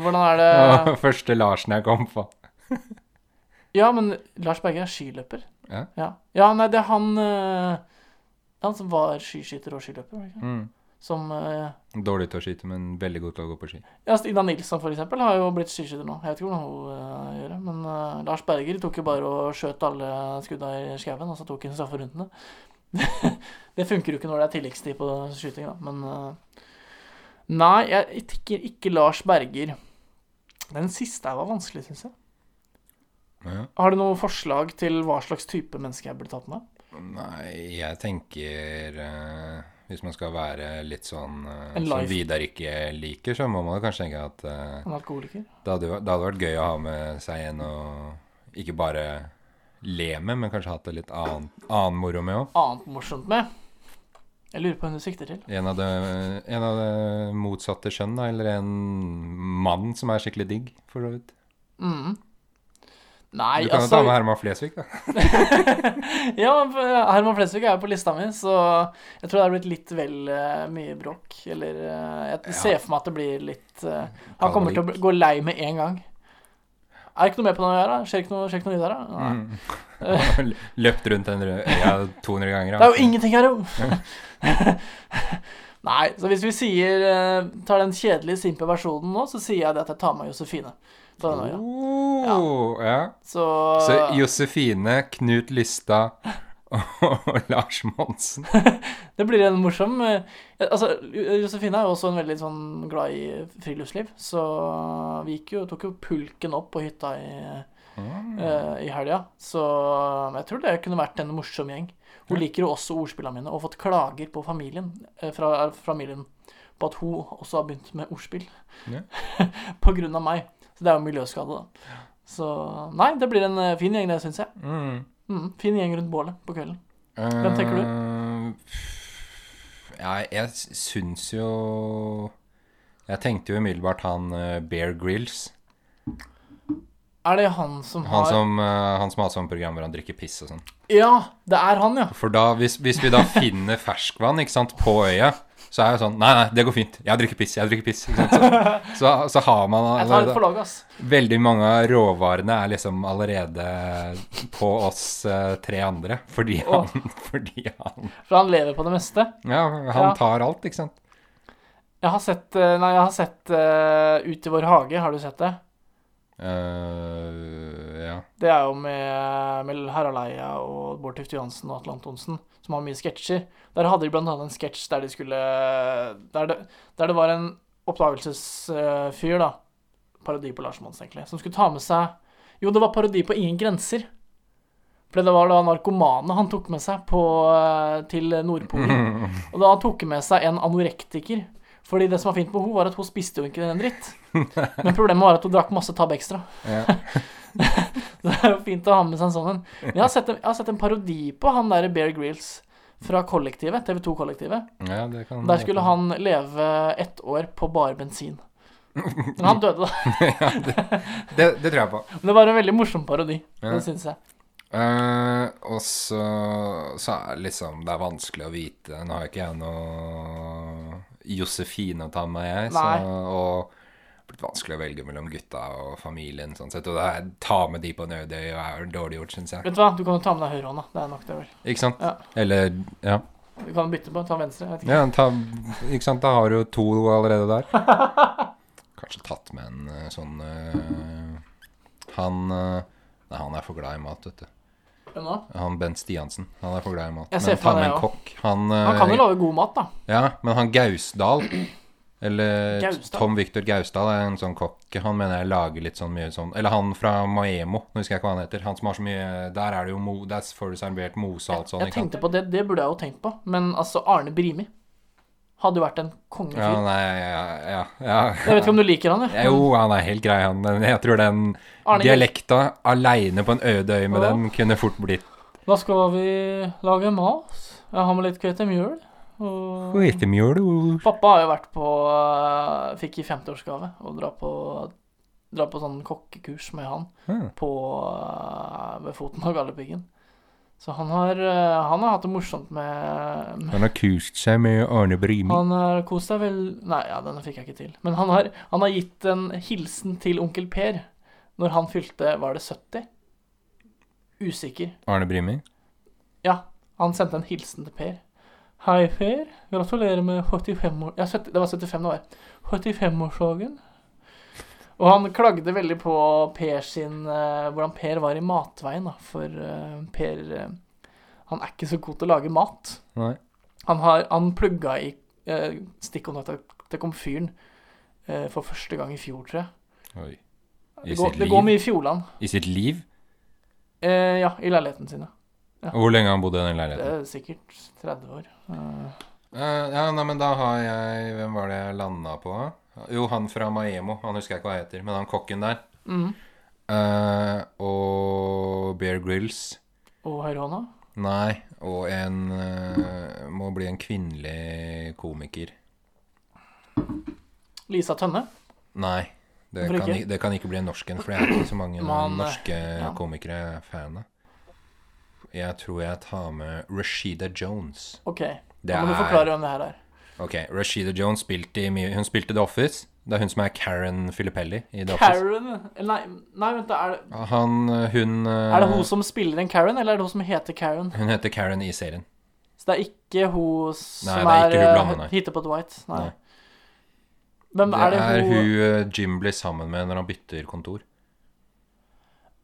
Speaker 2: Hvordan er det
Speaker 1: Å, Første Larsen jeg kom på.
Speaker 2: Ja, men Lars Berger er skiløper.
Speaker 1: Ja.
Speaker 2: Ja, ja nei, det er han eh, Han som var skiskytter og skiløper, ikke?
Speaker 1: Mm.
Speaker 2: Som eh,
Speaker 1: Dårlig til å skyte, men veldig god til å gå på ski.
Speaker 2: Ja, Stina Nilsson for eksempel har jo blitt skiskytter nå. Jeg vet ikke hvordan hun uh, gjør det. Men uh, Lars Berger tok jo bare og skjøt alle skudda i skauen, og så tok han strafferundene. det funker jo ikke når det er tilleggstid på skyting, da. Men uh, Nei, jeg tikker ikke Lars Berger. Den siste her var vanskelig, syns jeg.
Speaker 1: Ja.
Speaker 2: Har du noe forslag til hva slags type menneske jeg burde tatt med?
Speaker 1: Nei, jeg tenker eh, Hvis man skal være litt sånn
Speaker 2: uh,
Speaker 1: som Vidar ikke liker, så må man kanskje tenke at uh,
Speaker 2: En alkoholiker?
Speaker 1: det, hadde, det hadde vært gøy å ha med seg en og ikke bare le med, men kanskje hatt det litt annen, annen moro med òg.
Speaker 2: Annet morsomt med? Jeg lurer på hvem du sikter til.
Speaker 1: En, av det- en av det motsatte kjønn, da, eller en mann som er skikkelig digg, for så vidt.
Speaker 2: Mm. Nei,
Speaker 1: Du kan jo
Speaker 2: altså
Speaker 1: ta med Herman Flesvig, da.
Speaker 2: Ja, men Herman Flesvig er jo på lista mi, så jeg tror det har blitt litt vel uh, mye bråk. Eller uh, Jeg
Speaker 1: Ja.
Speaker 2: ser for meg at det blir litt uh, Han kommer til å gå lei med en gang. Er det ikke noe mer på den øya? Skjer ikke noe, skjer ikke noe videre? Nei.
Speaker 1: Mm. Løpt rundt den øya 200 ganger.
Speaker 2: Det er jo
Speaker 1: altså.
Speaker 2: ingenting her, jo! Nei, så hvis vi sier eh, tar den kjedelige, simple versjonen nå, så sier jeg det at jeg tar med Josefine øya.
Speaker 1: Oh, ja.
Speaker 2: Så,
Speaker 1: Så Josefine, Knut Lystad og Lars Monsen.
Speaker 2: Det blir en morsom eh, Altså, Josefine er jo også en veldig sånn glad i friluftsliv, så vi gikk jo, tok jo pulken opp på hytta i, eh, i helga. Så jeg tror det kunne vært en morsom gjeng. Hun
Speaker 1: Ja.
Speaker 2: liker jo også ordspillene mine, og fått klager på familien, eh, fra familien på at hun også har begynt med ordspill.
Speaker 1: Ja.
Speaker 2: på grunn av meg. Så det er jo miljøskade, da. Så nei, det blir en eh, fin gjeng, det, syns jeg.
Speaker 1: Mm.
Speaker 2: Mm, fin gjeng rundt bålet på kvelden. Hvem tenker
Speaker 1: du? Ja, jeg syns jo Jeg tenkte jo umiddelbart han eh, Bear Grills.
Speaker 2: Er det han som har
Speaker 1: Han som, eh, han som har sånn program hvor han drikker piss og sånn.
Speaker 2: Ja, det er han, ja.
Speaker 1: For da, hvis, hvis vi da finner ferskvann ikke sant, på øya, så er jo sånn Nei, nei, det går fint. Jeg drikker piss. Jeg drikker piss. Så, så, så har man
Speaker 2: Jeg
Speaker 1: allerede. Veldig mange av råvarene er liksom allerede på oss eh, tre andre. Fordi han, fordi han
Speaker 2: For han lever på det meste.
Speaker 1: Ja, han
Speaker 2: Ja.
Speaker 1: tar alt, ikke sant.
Speaker 2: Jeg har sett eh, Nei, jeg har sett uh, Ut i vår hage. Har du sett det?
Speaker 1: Eh, ja.
Speaker 2: Det er jo med, med Harald Eia og Bård Tufte Johansen og Atle Antonsen, som har mye sketsjer. Der hadde de blant annet en sketsj der de skulle Der det, der det var en oppdagelsesfyr, da. Parodi på Lars Mons, egentlig. Som skulle ta med seg Jo, det var parodi på Ingen grenser. For det var da narkomane han tok med seg på, eh, til Nordpolen. Og da tok han med seg en anorektiker. Fordi det som var fint med henne, var at hun spiste jo ikke den dritt. Men problemet var at hun drakk masse Tab Extra.
Speaker 1: ja.
Speaker 2: Det er jo fint å ha med seg en sånn en. Jeg har sett en, jeg har sett en parodi på han der Bear Grylls fra kollektivet, TV2-kollektivet.
Speaker 1: ja, det kan
Speaker 2: Der skulle han leve ett år på bare bensin. Men han døde, da.
Speaker 1: det, det tror jeg på.
Speaker 2: Men det var en veldig morsom parodi.
Speaker 1: Ja.
Speaker 2: Det syns jeg.
Speaker 1: Uh, og så, så er det liksom Det er vanskelig å vite. Nå har ikke jeg noe Josefine å ta med, jeg. Så, og det blitt vanskelig å velge mellom gutta og familien. Sånn sett, og det er, ta med de på en øde øy er dårlig gjort, syns jeg.
Speaker 2: Vet du hva, du kan jo ta med deg høyrehånda. Det er nok, det, vel.
Speaker 1: Ikke sant?
Speaker 2: Ja.
Speaker 1: Eller Ja.
Speaker 2: Du kan bytte på. Ta venstre. Vet ikke.
Speaker 1: ja ta, ikke sant? Da har du jo to allerede der. Kanskje tatt med en eh, sånn eh, Han eh, Nei, han er for glad i mat, vet du.
Speaker 2: Hvem nå?
Speaker 1: Han Bent Stiansen. Han er for glad i mat.
Speaker 2: Jeg ser
Speaker 1: Men
Speaker 2: for meg det,
Speaker 1: en kokk. Han,
Speaker 2: Han kan
Speaker 1: eh,
Speaker 2: jo lage god mat, da.
Speaker 1: Ja, men han Gausdal Eller
Speaker 2: Gausdal?
Speaker 1: Tom Victor Gausdal er en sånn kokk. Han mener jeg lager litt sånn mye sånn Eller han fra Maemo, nå husker jeg ikke hva han heter. Han som har så mye Der er det jo mo, Der får du servert mose og alt sånt.
Speaker 2: Jeg
Speaker 1: ikke
Speaker 2: tenkte på det, det burde jeg jo tenkt på. Men altså, Arne Brimi hadde jo vært en
Speaker 1: Ja, nei, ja, ja, ja.
Speaker 2: Jeg vet ikke om du liker han, jeg.
Speaker 1: Jo, han er helt grei, han. Jeg tror den
Speaker 2: Arne-
Speaker 1: dialekta aleine på en øde øy med den kunne fort blitt
Speaker 2: Da skal vi lage mat. Jeg har med litt hvetemjøl. Og
Speaker 1: Hvetemjøl
Speaker 2: pappa har jo vært på øh, Fikk i 50-årsgave å dra på Dra på sånn kokkekurs med han på øh, ved foten av Galdhøpiggen. Så han har, øh, han har hatt det morsomt med, med
Speaker 1: Han har kost seg med Arne Brimi.
Speaker 2: Han har kost seg vel Nei, ja, denne fikk jeg ikke til. Men han har, han har gitt en hilsen til onkel Per når han fylte Var det 70? Usikker.
Speaker 1: Arne Brimi?
Speaker 2: Ja, han sendte en hilsen til Per. Hei, Per. Gratulerer med 75 år... Ja, 70, det var 75 år. var. 75-årsdagen. Og han klagde veldig på Per sin uh, Hvordan Per var i matveien, da. For uh, Per uh, Han er ikke så god til å lage mat.
Speaker 1: Nei.
Speaker 2: Han, har, han plugga i uh, stikkontakta til komfyren for første gang i fjor, tror jeg.
Speaker 1: Oi. I
Speaker 2: Det går, det går mye i Fjordland.
Speaker 1: I sitt liv?
Speaker 2: Ja, i leiligheten sin. ja.
Speaker 1: Hvor lenge har han bodd i den
Speaker 2: Det
Speaker 1: leiligheten?
Speaker 2: er sikkert 30 år.
Speaker 1: Ja, nei, men da har jeg Hvem var det jeg landa på? Jo, han fra Maemo. Han husker jeg ikke hva heter, men han kokken der.
Speaker 2: mm.
Speaker 1: Uh, og Bear Grills.
Speaker 2: Og Herona?
Speaker 1: Nei, og en uh, Må bli en kvinnelig komiker.
Speaker 2: Lisa Tønne.
Speaker 1: Nei. Det kan, det kan ikke bli en norsk en, for det er ikke så mange
Speaker 2: Man, eh,
Speaker 1: norske
Speaker 2: ja.
Speaker 1: komikere jeg er fan av. Jeg tror jeg tar med Rashida Jones.
Speaker 2: OK. Da må du forklare hvem det her er.
Speaker 1: Ok, Rashida Jones spilte i mye Hun spilte The Office. Det er hun som er Karen Filippelli i The Office.
Speaker 2: Karen Eller Nei, nei vent, da, er det,
Speaker 1: Han, hun eh,
Speaker 2: er det hun som spiller en Karen, eller er det hun som heter Karen?
Speaker 1: Hun heter Karen i serien.
Speaker 2: Så det er ikke hun som
Speaker 1: Nei, det er ikke
Speaker 2: er
Speaker 1: blonde, nei.
Speaker 2: På Dwight? Nei.
Speaker 1: Nei.
Speaker 2: Hvem
Speaker 1: Det
Speaker 2: er det
Speaker 1: er
Speaker 2: hun
Speaker 1: hun eh, Jim blir sammen med når han bytter kontor.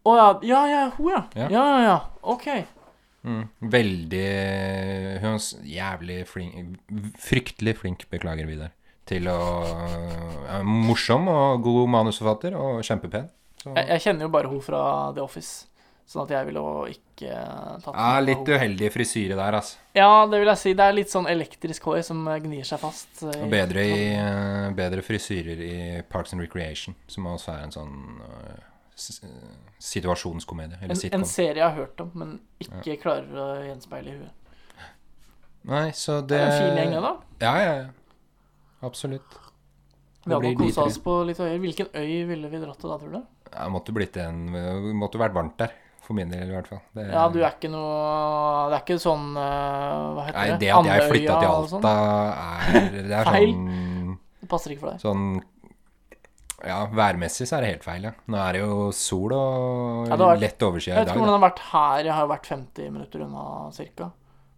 Speaker 2: Å ja. Ja, ja, hun, ja.
Speaker 1: Ja.
Speaker 2: Ja, ja, ja. OK.
Speaker 1: Mm. Veldig Hun er jævlig flink Fryktelig flink, beklager Vidar, til å ja, Morsom og god manusforfatter og kjempepen. Så
Speaker 2: Jeg, jeg kjenner jo bare hun fra The Office, sånn at jeg ville jo ikke tatt
Speaker 1: ja, litt uheldig frisyre der, altså.
Speaker 2: Ja, det vil jeg si. Det er litt sånn elektrisk hår som gnir seg fast. I,
Speaker 1: Og bedre, i, eh, bedre frisyrer i Parks and Recreation, som også er en sånn eh, eh, situasjonskomedie. Eller
Speaker 2: En, en serie jeg har hørt om, men ikke klarer å gjenspeile i huet.
Speaker 1: Nei, så
Speaker 2: Det
Speaker 1: det
Speaker 2: er en fin gjeng, da.
Speaker 1: Ja, ja, ja. Absolutt.
Speaker 2: Vi hadde kosa oss på litt øyer. Hvilken øy ville vi dratt til da, tror du?
Speaker 1: Det måtte blitt en Det måtte vært varmt der. For min del, i hvert fall. Det,
Speaker 2: Ja, du er ikke noe Det er ikke sånn eh, Hva heter
Speaker 1: Nei,
Speaker 2: det?
Speaker 1: det at jeg flytta til
Speaker 2: og sånn.
Speaker 1: Alta, er Det er
Speaker 2: Feil.
Speaker 1: sånn
Speaker 2: Det passer ikke for deg.
Speaker 1: Sånn Ja, værmessig så er det helt feil, ja. Nå er det jo sol og
Speaker 2: Ja, vært-
Speaker 1: lett overskya
Speaker 2: Jeg vet ikke
Speaker 1: om
Speaker 2: hvordan det har vært her. Jeg har jo vært 50 minutter unna cirka.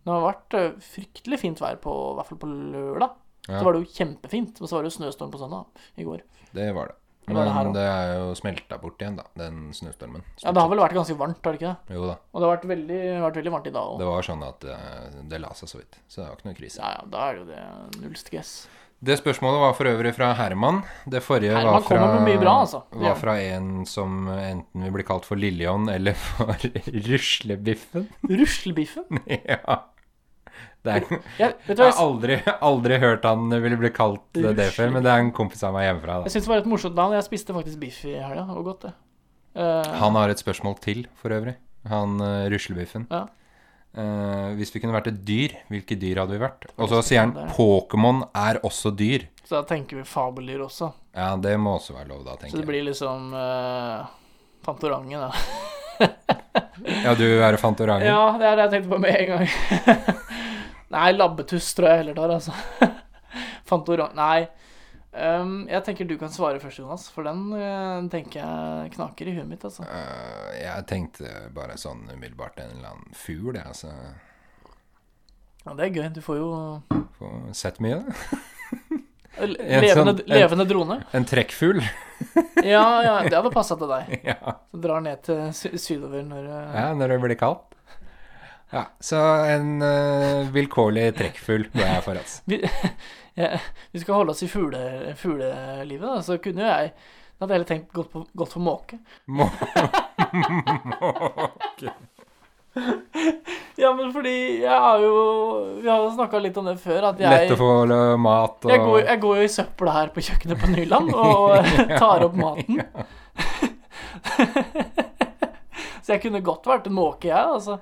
Speaker 2: Det har vært eh, fryktelig fint vær på, i hvert fall på lørdag.
Speaker 1: Ja.
Speaker 2: Så var det jo kjempefint. Og så var det jo snøstorm på søndag i går.
Speaker 1: Det var det. Men
Speaker 2: det
Speaker 1: det er jo smelta bort igjen, da, den snøstormen.
Speaker 2: Ja, det har vel vært ganske varmt, har det ikke det?
Speaker 1: Jo da.
Speaker 2: Og det har vært veldig, vært veldig varmt i dag òg.
Speaker 1: Det var sånn at det, det la seg så vidt. Så det var ikke noe krise.
Speaker 2: Ja, ja, da er det jo det null stress.
Speaker 1: Det spørsmålet var for øvrig fra Herman. Det forrige
Speaker 2: Herman
Speaker 1: var fra,
Speaker 2: bra, altså.
Speaker 1: Var fra en som enten vil bli kalt for Lillian eller for Ruslebiffen.
Speaker 2: Ruslebiffen?
Speaker 1: ja. Det er,
Speaker 2: Jeg,
Speaker 1: jeg har aldri, aldri hørt han ville bli kalt det, det før, men det er en kompis av meg hjemmefra.
Speaker 2: jeg
Speaker 1: Da.
Speaker 2: syns det var et morsomt navn. Jeg spiste faktisk biff i helga. Det var godt, det. Uh,
Speaker 1: Han har et spørsmål til, for øvrig. Han uh, Ruslebiffen.
Speaker 2: Ja.
Speaker 1: Eh, hvis vi kunne vært et dyr, hvilke dyr hadde vi vært? Og så sier han Pokémon er også dyr.
Speaker 2: Så da tenker vi fabeldyr også.
Speaker 1: Ja, det må også være lov, da, tenker jeg.
Speaker 2: Så det
Speaker 1: jeg.
Speaker 2: blir liksom uh, Fantorangen, da.
Speaker 1: Ja, du er Fantorangen?
Speaker 2: Ja, det er det jeg tenkte på med en gang. Nei, labbetuss tror jeg heller tar, altså. Fantorang... Nei. Ehm, jeg tenker du kan svare først, Jonas, for den uh, tenker jeg knaker i huet mitt, altså.
Speaker 1: Uh, jeg tenkte bare sånn umiddelbart en eller annen fugl, jeg. Altså,
Speaker 2: Ja, det er gøy. Du får jo
Speaker 1: får sett mye, da. En
Speaker 2: levende,
Speaker 1: sånn- en-
Speaker 2: levende drone.
Speaker 1: En trekkfugl.
Speaker 2: Ja, ja, det hadde passa til deg.
Speaker 1: ja.
Speaker 2: Så drar ned til sy sydover når eh,
Speaker 1: ja, når det blir kaldt. Ja, så en uh, vilkårlig trekkfugl går jeg for, altså.
Speaker 2: Vi, vi skal holde oss i fugle, fuglelivet, da, så kunne jo jeg Da hadde jeg heller tenkt godt på, godt for måke.
Speaker 1: måke.
Speaker 2: Ja, men fordi jeg har jo Vi har jo snakka litt om det før, at jeg
Speaker 1: Lett å få mat og
Speaker 2: Jeg går, jeg går jo i søpla her på kjøkkenet på Nyland og tar opp maten. Så jeg kunne godt vært en måke, jeg, altså.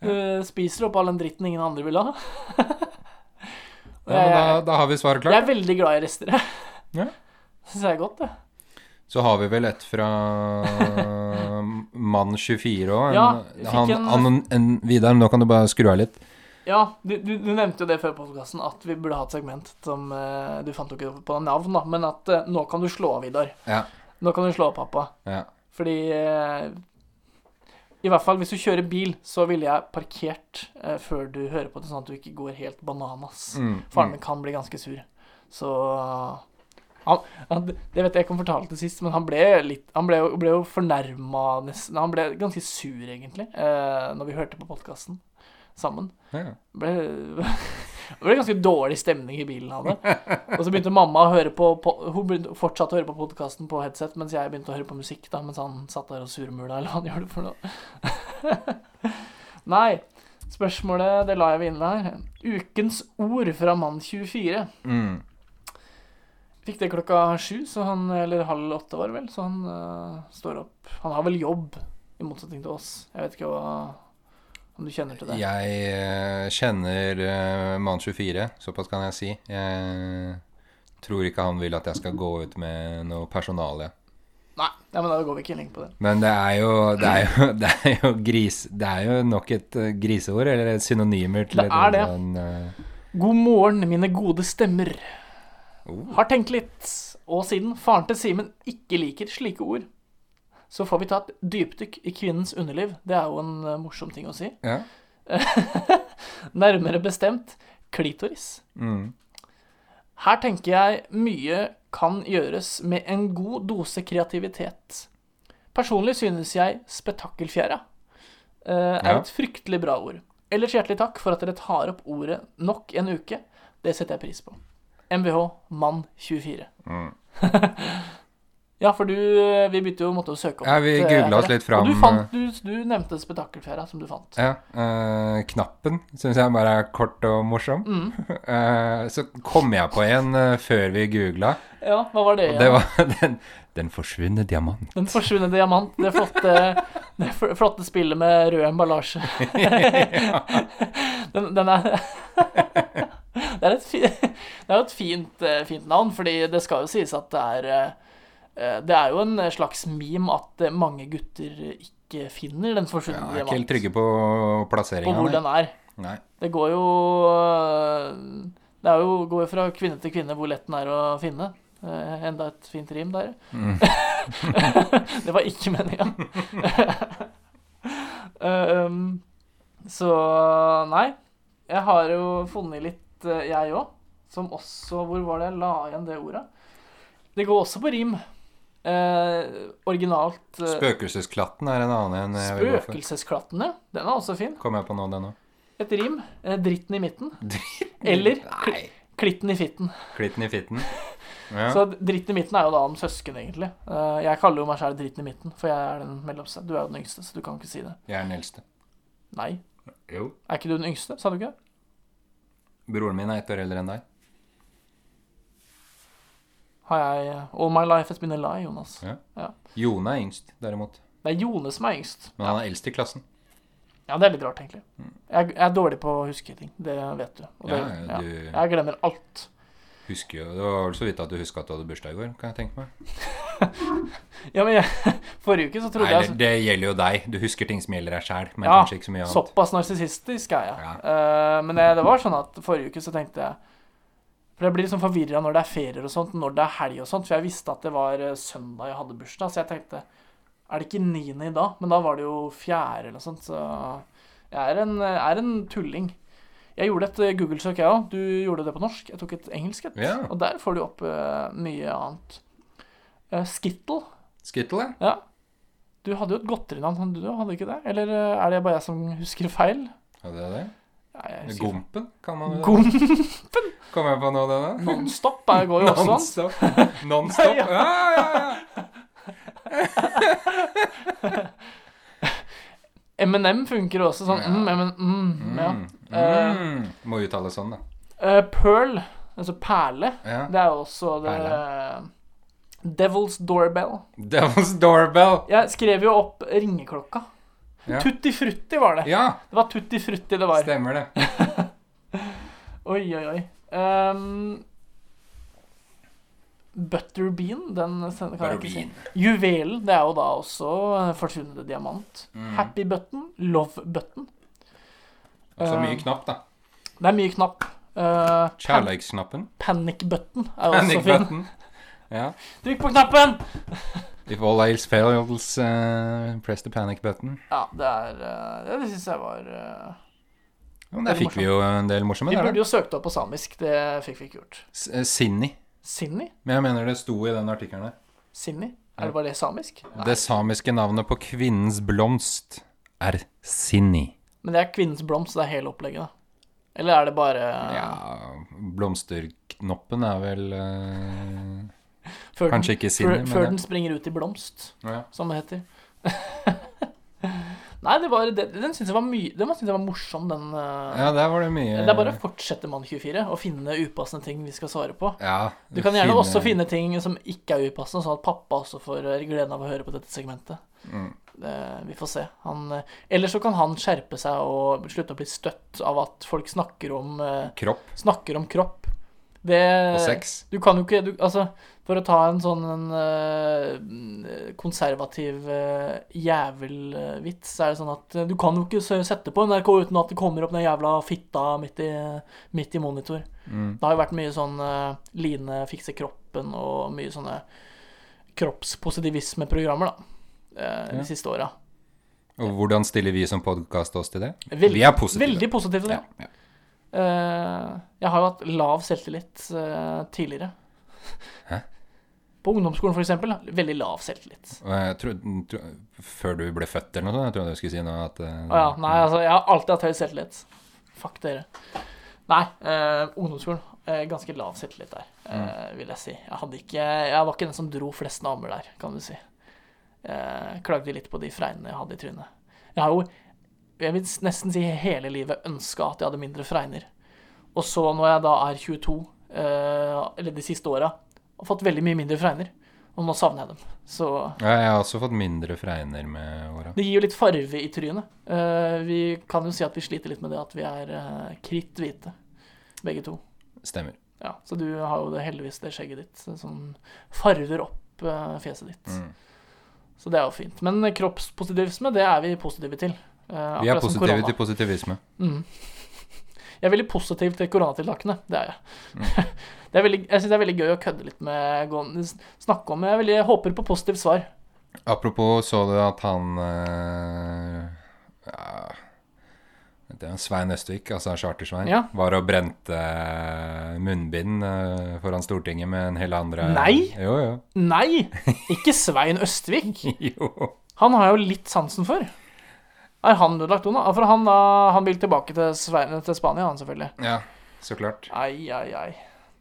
Speaker 2: Du spiser opp all den dritten ingen andre vil ha.
Speaker 1: Ja, men da, da har vi svaret klart.
Speaker 2: jeg er veldig glad i rester, jeg.
Speaker 1: Ja.
Speaker 2: Syns jeg er godt, det.
Speaker 1: Så har vi vel et fra Mann24 òg.
Speaker 2: Ja, vi
Speaker 1: han,
Speaker 2: en-
Speaker 1: han, en, Vidar, nå kan du bare skru av litt.
Speaker 2: Ja, du, du, du nevnte jo det før podkasten, at vi burde ha et segment som eh, Du fant jo ikke på navn, da, men at eh, nå kan du slå av, Vidar.
Speaker 1: Ja.
Speaker 2: Nå kan du slå av, pappa.
Speaker 1: ja.
Speaker 2: Fordi eh, I hvert fall hvis du kjører bil, så ville jeg parkert eh, før du hører på det, sånn at du ikke går helt bananas.
Speaker 1: Mm,
Speaker 2: Faren
Speaker 1: mm.
Speaker 2: min kan bli ganske sur. Så han, han, Det vet jeg ikke om jeg fortalte sist, men han ble litt Han ble, ble jo fornærma nesten Han ble ganske sur, egentlig, eh, når vi hørte på podkasten sammen.
Speaker 1: Ja.
Speaker 2: Ble, det ble ganske dårlig stemning i bilen av det. Og så begynte mamma å høre på, på Hun fortsatte å høre på podkasten på headset, mens jeg begynte å høre på musikk, da, mens han satt der og surmula, eller hva han gjorde for noe. Nei. Spørsmålet det la jeg ved inne her. Ukens ord fra Mann24.
Speaker 1: Mm.
Speaker 2: Fikk det klokka sju, så han, eller halv åtte var det vel, så han uh, står opp. Han har vel jobb, i motsetning til oss. Jeg vet ikke hva om du kjenner til det.
Speaker 1: Jeg eh, kjenner uh, Mann24, såpass kan jeg si. Jeg tror ikke han vil at jeg skal gå ut med noe personale.
Speaker 2: Nei, ja, men da går vi ikke lenger på det.
Speaker 1: Men det er jo, det er jo, det er jo gris... Det er jo nok et eh, griseord, eller et synonymer til
Speaker 2: Det er det.
Speaker 1: sånn uh...
Speaker 2: God morgen, mine gode stemmer.
Speaker 1: oh.
Speaker 2: Har tenkt litt, og siden faren til Simen ikke liker slike ord, så får vi ta et dypdykk i kvinnens underliv. Det er jo en eh, morsom ting å si.
Speaker 1: Ja.
Speaker 2: Nærmere bestemt klitoris.
Speaker 1: Mm.
Speaker 2: Her tenker jeg mye kan gjøres med en god dose kreativitet. Personlig synes jeg spetakkelfjæra uh, er
Speaker 1: Ja.
Speaker 2: et fryktelig bra ord. Ellers hjertelig takk for at dere tar opp ordet nok en uke. Det setter jeg pris på. MVH mann 24.
Speaker 1: Mm.
Speaker 2: ja, for du eh, Vi begynte jo måtte søke opp.
Speaker 1: Ja, vi googla oss litt fram,
Speaker 2: Og du, fant, du, du nevnte spetakkelfjæra som du fant.
Speaker 1: Ja. eh, knappen syns jeg bare er kort og morsom.
Speaker 2: Mm.
Speaker 1: Eh, så kom jeg på en eh, før vi googla,
Speaker 2: Ja, hva var det?
Speaker 1: og det var den, den forsvunne diamant.
Speaker 2: Den forsvunne diamant. Det flotte, det flotte spillet med rød emballasje. den, den er Det er et fi, Det er et fint, eh, fint navn, fordi det skal jo sies at det er eh, eh, Det er jo en slags meme at eh, mange gutter ikke finner den
Speaker 1: Ja,
Speaker 2: forsvunne
Speaker 1: jeg er ikke helt trygge på
Speaker 2: På hvor den er.
Speaker 1: Nei.
Speaker 2: Det går jo Det er jo, går jo fra kvinne til kvinne hvor lett den er å finne. Eh, enda et fint rim der.
Speaker 1: Mm.
Speaker 2: det var ikke meninga. um, så nei. Jeg har jo funnet litt, eh, jeg òg. Som også Hvor var det jeg la igjen det ordet? Det går også på rim. Eh, originalt eh,
Speaker 1: Spøkelsesklatten er en annen en jeg vil gå for.
Speaker 2: ja. Den er også fin.
Speaker 1: Kom jeg på nå, den òg?
Speaker 2: Et rim. Eh, dritten i midten. Eller
Speaker 1: Nei.
Speaker 2: klitten i fitten.
Speaker 1: Klitten i fitten. Ja.
Speaker 2: Så dritten i midten er jo da om søsken, egentlig. Eh, jeg kaller jo meg sjæl dritten i midten, for jeg er den mellomste. Du er jo den yngste, så du kan ikke si det.
Speaker 1: Jeg er den eldste.
Speaker 2: Nei.
Speaker 1: Jo.
Speaker 2: Er ikke du den yngste? Sa du ikke det?
Speaker 1: Broren min er ett år eldre enn deg.
Speaker 2: Har jeg All my life has been a lie, Jonas.
Speaker 1: Ja. Jone er yngst, derimot.
Speaker 2: Det er Jone som er yngst.
Speaker 1: Men han er eldst i klassen.
Speaker 2: Ja, det er litt rart, egentlig. Jeg, jeg er dårlig på å huske ting. Det vet du. Det,
Speaker 1: Ja,
Speaker 2: ja.
Speaker 1: du
Speaker 2: Jeg glemmer alt.
Speaker 1: husker jo Det var vel så vidt at du huska at du hadde bursdag i går, kan jeg tenke meg.
Speaker 2: Ja, men jeg, Forrige uke så trodde
Speaker 1: Nei,
Speaker 2: jeg
Speaker 1: så... det gjelder jo deg. Du husker ting som gjelder deg sjæl, men
Speaker 2: Ja,
Speaker 1: kanskje ikke så mye annet.
Speaker 2: Såpass narsissistisk er jeg.
Speaker 1: Ja.
Speaker 2: Uh, men jeg, det var sånn at forrige uke så tenkte jeg For jeg blir liksom forvirra når det er ferier og sånt, når det er helg og sånt. For jeg visste at det var eh, søndag jeg hadde bursdag, så jeg tenkte Er det ikke niende i dag? Men da var det jo fjerde eller noe sånt, så jeg er en, er en tulling. Jeg gjorde et eh, Google-søk, jeg òg. Du gjorde det på norsk. Jeg tok et engelsk et.
Speaker 1: Ja.
Speaker 2: Og der får du opp uh, mye annet. Uh, Skittle.
Speaker 1: Skittle, ja.
Speaker 2: Ja. Du hadde jo et godterinavn, du hadde ikke det? Eller er det bare jeg som husker feil?
Speaker 1: Ja, det?
Speaker 2: er jeg husker-
Speaker 1: Gompen, kan man jo Gompen?
Speaker 2: Gom
Speaker 1: Kom jeg på noe av det, da?
Speaker 2: Nonstop er- går jo også an.
Speaker 1: Nonstop. Nonstop.
Speaker 2: Ja.
Speaker 1: Ja, ja.
Speaker 2: M&M funker også sånn. Mm, mm, mm, ja.
Speaker 1: Mm. Uh, Må uttale sånn, da.
Speaker 2: Uh, Pearl, altså perle,
Speaker 1: Ja.
Speaker 2: det er jo også det Devil's Doorbell.
Speaker 1: Devil's Doorbell.
Speaker 2: Jeg skrev jo opp ringeklokka.
Speaker 1: Ja.
Speaker 2: Tutti frutti var det.
Speaker 1: ja,
Speaker 2: Det var tutti frutti det var.
Speaker 1: stemmer det.
Speaker 2: Oi, oi, oi. Um, Butterbean, den kan jeg ikke si. Juvelen, det er jo da også eh, forsvunnet diamant.
Speaker 1: Mm.
Speaker 2: Happy button, love button.
Speaker 1: Så mye
Speaker 2: Eh,
Speaker 1: knapp, da.
Speaker 2: Det er mye knapp. Uh, pan
Speaker 1: Kjærleiksknappen.
Speaker 2: panic button er jo også fin.
Speaker 1: button. Ja.
Speaker 2: Trykk på knappen!
Speaker 1: If all else fails, uh, press the panic button.
Speaker 2: Ja, det er uh, Det syns jeg var uh,
Speaker 1: Ja, men der fikk vi jo en del morsomme
Speaker 2: Vi
Speaker 1: der,
Speaker 2: burde jo søkt opp på samisk. Det fikk vi ikke gjort.
Speaker 1: S- Sinni.
Speaker 2: Sinni?
Speaker 1: Men jeg mener det sto i den artikkelen der.
Speaker 2: Sinni? Er det bare det samisk? Nei.
Speaker 1: Det samiske navnet på kvinnens blomst er Sinni.
Speaker 2: Men det er kvinnens blomst, det er hele opplegget, da. Eller er det bare
Speaker 1: Ja, blomsterknoppen er vel eh,
Speaker 2: før
Speaker 1: Kanskje
Speaker 2: den,
Speaker 1: ikke sinne,
Speaker 2: før,
Speaker 1: men
Speaker 2: før den springer ut i blomst,
Speaker 1: ja.
Speaker 2: som det heter. Nei, det var, det, den syns jeg var mye Den synes jeg var morsom, den. eh,
Speaker 1: ja, der var det mye
Speaker 2: Det er bare å fortsette Mann24 og finne upassende ting vi skal svare på.
Speaker 1: ja,
Speaker 2: Du kan gjerne også finne ting som ikke er upassende, sånn at pappa også får eh, gleden av å høre på dette segmentet.
Speaker 1: Mm.
Speaker 2: Det, vi får se. Han, eh, eller så kan han skjerpe seg og slutte å bli støtt av at folk snakker om,
Speaker 1: Kropp
Speaker 2: snakker om kropp. Det,
Speaker 1: og sex.
Speaker 2: Du kan jo ikke du, Altså, for å ta en sånn en, eh, konservativ uh, jævelvits, så er det sånn at eh, du kan jo ikke sette på NRK uten at det kommer opp den jævla fitta midt i, midt i monitor.
Speaker 1: Mm.
Speaker 2: Det har jo vært mye sånn uh, Line fikser kroppen og mye sånne kroppspositivismeprogrammer, da. uh,
Speaker 1: Ja.
Speaker 2: De siste åra.
Speaker 1: Og hvordan stiller vi som podkast oss til det?
Speaker 2: Veldig,
Speaker 1: Vi er positive.
Speaker 2: Veldig positive til det.
Speaker 1: Ja, ja.
Speaker 2: Eh, jeg har jo hatt lav selvtillit eh, tidligere.
Speaker 1: Hæ?
Speaker 2: På ungdomsskolen, eksempel. Veldig lav selvtillit.
Speaker 1: Tror, tror, før du ble født eller noe sånt, jeg trodde du skulle si noe at eh,
Speaker 2: ja. Nei, altså, jeg har alltid hatt høy selvtillit. Fuck dere. Nei, eh, ungdomsskolen. Eh, ganske lav selvtillit der, eh, vil jeg si. Jeg ikke Jeg var ikke den som dro flest damer der, kan du si. Eh, klagde litt på de fregnene jeg hadde i trynet. Jeg har jo, jeg vil nesten si hele livet ønska at jeg hadde mindre fregner. Og så når jeg da er 22, eh, eller de siste åra, har fått veldig mye mindre fregner. Og nå savner jeg dem. Så
Speaker 1: Ja, jeg har også fått mindre fregner med åra.
Speaker 2: det gir jo litt farve i trynet. Eh, vi kan jo si at vi sliter litt med det at vi er uh, kritthvite, begge to.
Speaker 1: Stemmer.
Speaker 2: Ja, så du har jo det heldigvis det skjegget ditt som farver opp eh, fjeset ditt.
Speaker 1: Mm.
Speaker 2: Så det er jo fint. Men eh, kroppspositivisme, det er vi positive til. Eh,
Speaker 1: Vi er positive til positivisme.
Speaker 2: Mm. Jeg er veldig positiv til koronatiltakene. Det er jeg.
Speaker 1: Mm.
Speaker 2: det er veldig, jeg syns det er veldig gøy å kødde litt med Snakke om Jeg, veldig, jeg håper på positivt svar.
Speaker 1: Apropos, så du at han eh, ja, det er Svein Østvik, altså Charter-Svein,
Speaker 2: Ja.
Speaker 1: var og brente eh, munnbind foran Stortinget med en hel andre
Speaker 2: Nei!
Speaker 1: Jo, jo.
Speaker 2: Nei! Ikke Svein Østvik.
Speaker 1: jo.
Speaker 2: Han har jeg jo litt sansen for. Er han ødelagt nå? For han, da, han vil tilbake til, til Spania, han selvfølgelig.
Speaker 1: Ja, så klart.
Speaker 2: Ai, ai, ai.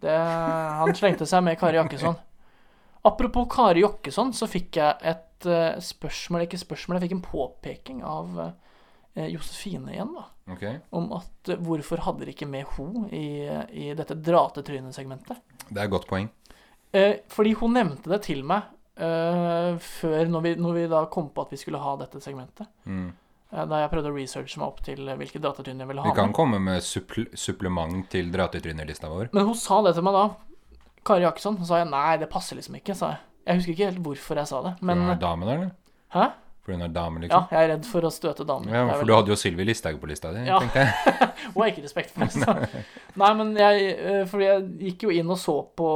Speaker 2: Det, han slengte seg med Kari Jakkesson. Apropos Kari Jakkesson, så fikk jeg et uh, spørsmål Ikke spørsmål, jeg fikk en påpeking av uh, Josefine igjen, da.
Speaker 1: Ok.
Speaker 2: Om at uh, hvorfor hadde dere ikke med ho i, i dette dratetrynesegmentet?
Speaker 1: Det er et godt poeng.
Speaker 2: Fordi hun nevnte det til meg før, når vi, når vi da kom på at vi skulle ha dette segmentet.
Speaker 1: Mm.
Speaker 2: Eh, da jeg prøvde å researche meg opp til eh, hvilke dratetryn jeg ville ha med.
Speaker 1: Vi kan
Speaker 2: med.
Speaker 1: komme med supple supplement til dratetrynerlista vår.
Speaker 2: Men hun sa det til meg da. Kari Jakkesson. Så sa jeg nei, det passer liksom ikke, sa jeg. Jeg husker ikke helt hvorfor jeg sa det.
Speaker 1: For hun
Speaker 2: Men
Speaker 1: er dame, da, eller?
Speaker 2: Hæ?
Speaker 1: For hun er dame,
Speaker 2: Ja,
Speaker 1: liksom?
Speaker 2: jeg er redd for å støte damer.
Speaker 1: Ja, for
Speaker 2: vel-
Speaker 1: du hadde jo Sylvi Listhaug på lista di,
Speaker 2: Ja.
Speaker 1: tenkte jeg.
Speaker 2: Hun har ikke respekt for meg, Så. Nei, men jeg For jeg gikk jo inn og så på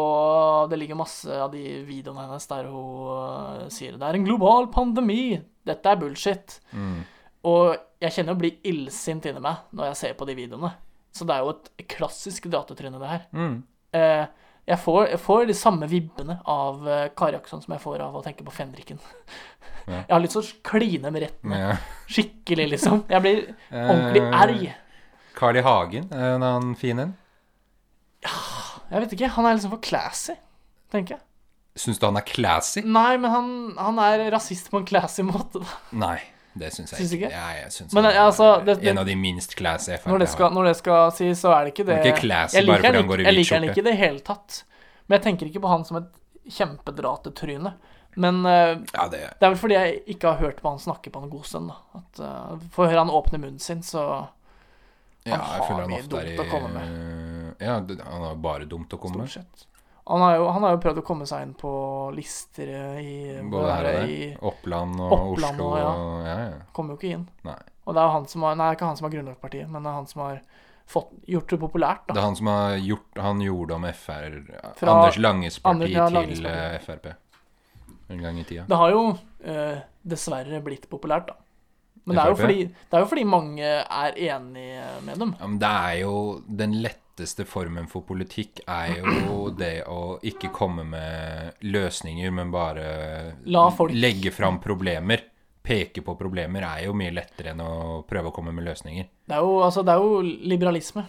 Speaker 2: Det ligger masse av de videoene hennes der hun eh, sier det er en global pandemi. Dette er bullshit.
Speaker 1: Mm.
Speaker 2: Og jeg kjenner å bli illsint inni meg når jeg ser på de videoene. Så det er jo et klassisk datatryne, det her.
Speaker 1: Mm.
Speaker 2: Eh, jeg, får, jeg får de samme vibbene av eh, Kari Akson som jeg får av å tenke på Fenriken.
Speaker 1: Ja.
Speaker 2: Jeg har litt sånn kline med rettene.
Speaker 1: Ja.
Speaker 2: Skikkelig, liksom. Jeg blir ordentlig
Speaker 1: eh,
Speaker 2: erg.
Speaker 1: Carl I. Hagen, er en annen fin en.
Speaker 2: Jeg vet ikke. Han er liksom for classy, tenker jeg.
Speaker 1: Syns du han er classy?
Speaker 2: Nei, men han, han er rasist på en classy måte. Da.
Speaker 1: Nei, det syns jeg
Speaker 2: synes
Speaker 1: ikke. Ja, jeg synes
Speaker 2: Men, altså, det- det-
Speaker 1: en av de minst classy Frp
Speaker 2: Når det, skal, når det skal sies, så er det ikke det
Speaker 1: er ikke classy
Speaker 2: Jeg liker han ikke-
Speaker 1: like,
Speaker 2: ikke i det hele tatt. Men jeg tenker ikke på han som et kjempedratetryne. Men uh,
Speaker 1: Ja, det
Speaker 2: det er vel fordi jeg ikke har hørt på han snakke på en god stund. At, uh, Får høre han åpne munnen sin, så Han
Speaker 1: ja,
Speaker 2: har mye dumt
Speaker 1: i
Speaker 2: å komme
Speaker 1: med. Ja, han har bare dumt å komme med.
Speaker 2: stort sett Han har jo, han har jo prøvd å komme seg inn på lister i
Speaker 1: Både her og der.
Speaker 2: i,
Speaker 1: Oppland og
Speaker 2: Oppland
Speaker 1: Oslo
Speaker 2: og- ja.
Speaker 1: ja, ja.
Speaker 2: Kommer jo ikke inn.
Speaker 1: Nei.
Speaker 2: Og det er jo han som har Nei, ikke han som har grunnlagt partiet, men det er han som har fått, gjort det populært, Da.
Speaker 1: Det er han som har gjort Han gjorde om FR
Speaker 2: Fra
Speaker 1: Anders Langes parti
Speaker 2: Anders- ja, Langes
Speaker 1: til
Speaker 2: parti.
Speaker 1: eh, Frp en gang i tida.
Speaker 2: Det har jo eh, dessverre blitt populært, da. Men det er, fordi, det er jo fordi mange er enig med dem.
Speaker 1: Ja, men det er jo Den letteste formen for politikk er jo det å ikke komme med løsninger, men bare legge fram problemer. Peke på problemer er jo mye lettere enn å prøve å komme med løsninger.
Speaker 2: Det er jo, altså, det er jo liberalisme.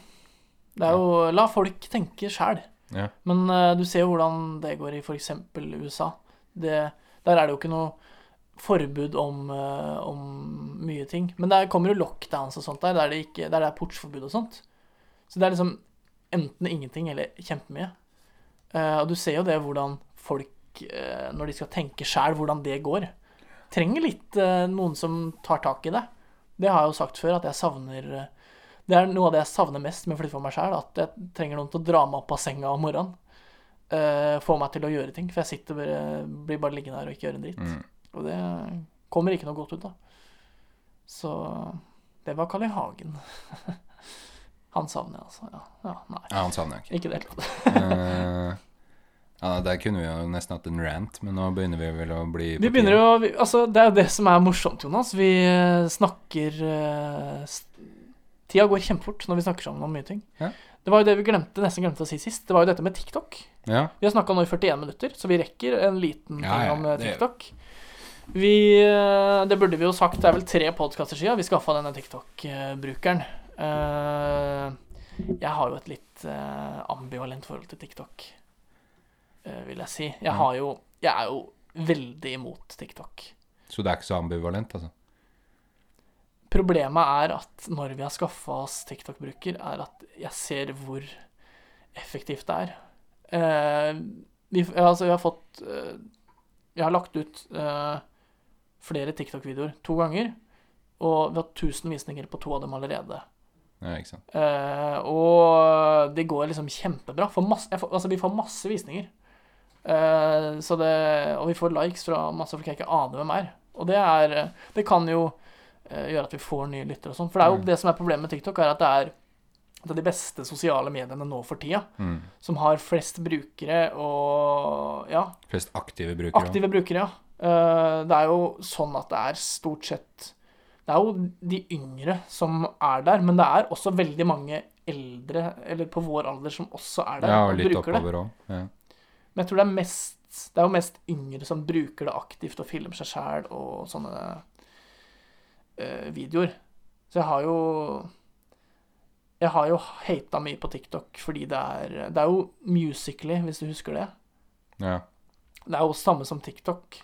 Speaker 2: Det er jo La folk tenke sjæl.
Speaker 1: Ja.
Speaker 2: Men uh, du ser jo hvordan det går i f.eks. USA. Det, der er det jo ikke noe forbud om, eh, om mye ting. Men der kommer jo lockdowns og sånt der, der det, ikke, der det er portsforbud og sånt. Så det er liksom enten ingenting eller kjempemye. Uh, og du ser jo det hvordan folk, uh, når de skal tenke sjæl, hvordan det går. Trenger litt uh, noen som tar tak i det. Det har jeg jo sagt før, at jeg savner Det er noe av det jeg savner mest med å flytte for meg sjæl. At jeg trenger noen til å dra meg opp av senga om morgenen. Få meg til å gjøre ting. For jeg sitter bare, blir bare liggende her og ikke gjøre en dritt.
Speaker 1: Mm.
Speaker 2: Og det kommer ikke noe godt ut da. Så det var Carl I. Hagen. Han savner jeg, altså. Ja, ja nei.
Speaker 1: Ja, han savner jeg ikke.
Speaker 2: Ikke det hele tatt.
Speaker 1: Eh, ja, der kunne vi jo nesten hatt en rant, men nå begynner vi vel å bli
Speaker 2: Vi begynner jo Altså, det er jo det som er morsomt, Jonas. Vi eh, snakker uh, Tida går kjempefort når vi snakker sammen om mye ting.
Speaker 1: Ja.
Speaker 2: Det var jo det vi glemte, nesten glemte å si sist. Det var jo dette med TikTok.
Speaker 1: Ja,
Speaker 2: Vi har snakka nå i 41 minutter, så vi rekker en liten ting
Speaker 1: ja,
Speaker 2: om TikTok.
Speaker 1: det-
Speaker 2: TikTok. Vi eh, Det burde vi jo sagt, det er vel tre podkaster siden vi skaffa denne TikTok-brukeren. Eh, Jeg har jo et litt eh, ambivalent forhold til TikTok, vil jeg si. Jeg
Speaker 1: Mm.
Speaker 2: har jo Jeg er jo veldig imot TikTok.
Speaker 1: så det er ikke så ambivalent, altså.
Speaker 2: Problemet er at når vi har skaffa oss TikTok-bruker, er at jeg ser hvor effektivt det er. Vi, altså, vi har fått Vi har lagt ut flere TikTok-videoer to ganger, og vi har 1000 visninger på to av dem allerede.
Speaker 1: Ja, ikke sant.
Speaker 2: Eh, og det går liksom kjempebra. Masse, får, altså, vi får masse visninger. Eh, så det, og vi får likes fra masse folk jeg ikke aner hvem er. Og det er Det kan jo eh, gjøre at vi får nye lyttere og sånn. For det er jo
Speaker 1: Mm.
Speaker 2: det som er problemet med TikTok, er at det er det er de beste sosiale mediene nå for tida.
Speaker 1: Mm.
Speaker 2: Som har flest brukere og Ja,
Speaker 1: Flest aktive brukere.
Speaker 2: aktive brukere, ja. Eh, det er jo sånn at det er stort sett Det er jo de yngre som er der, men det er også veldig mange eldre, eller på vår alder, som også er der
Speaker 1: Ja,
Speaker 2: og
Speaker 1: og litt
Speaker 2: bruker det.
Speaker 1: oppover òg. Ja.
Speaker 2: Men jeg tror det er mest Det er jo mest yngre som bruker det aktivt og filmer seg sjæl og sånne uh, videoer. Så jeg har jo Jeg har jo hata mye på TikTok fordi det er Det er jo Musically, hvis du husker det.
Speaker 1: ja.
Speaker 2: Det er jo samme som TikTok.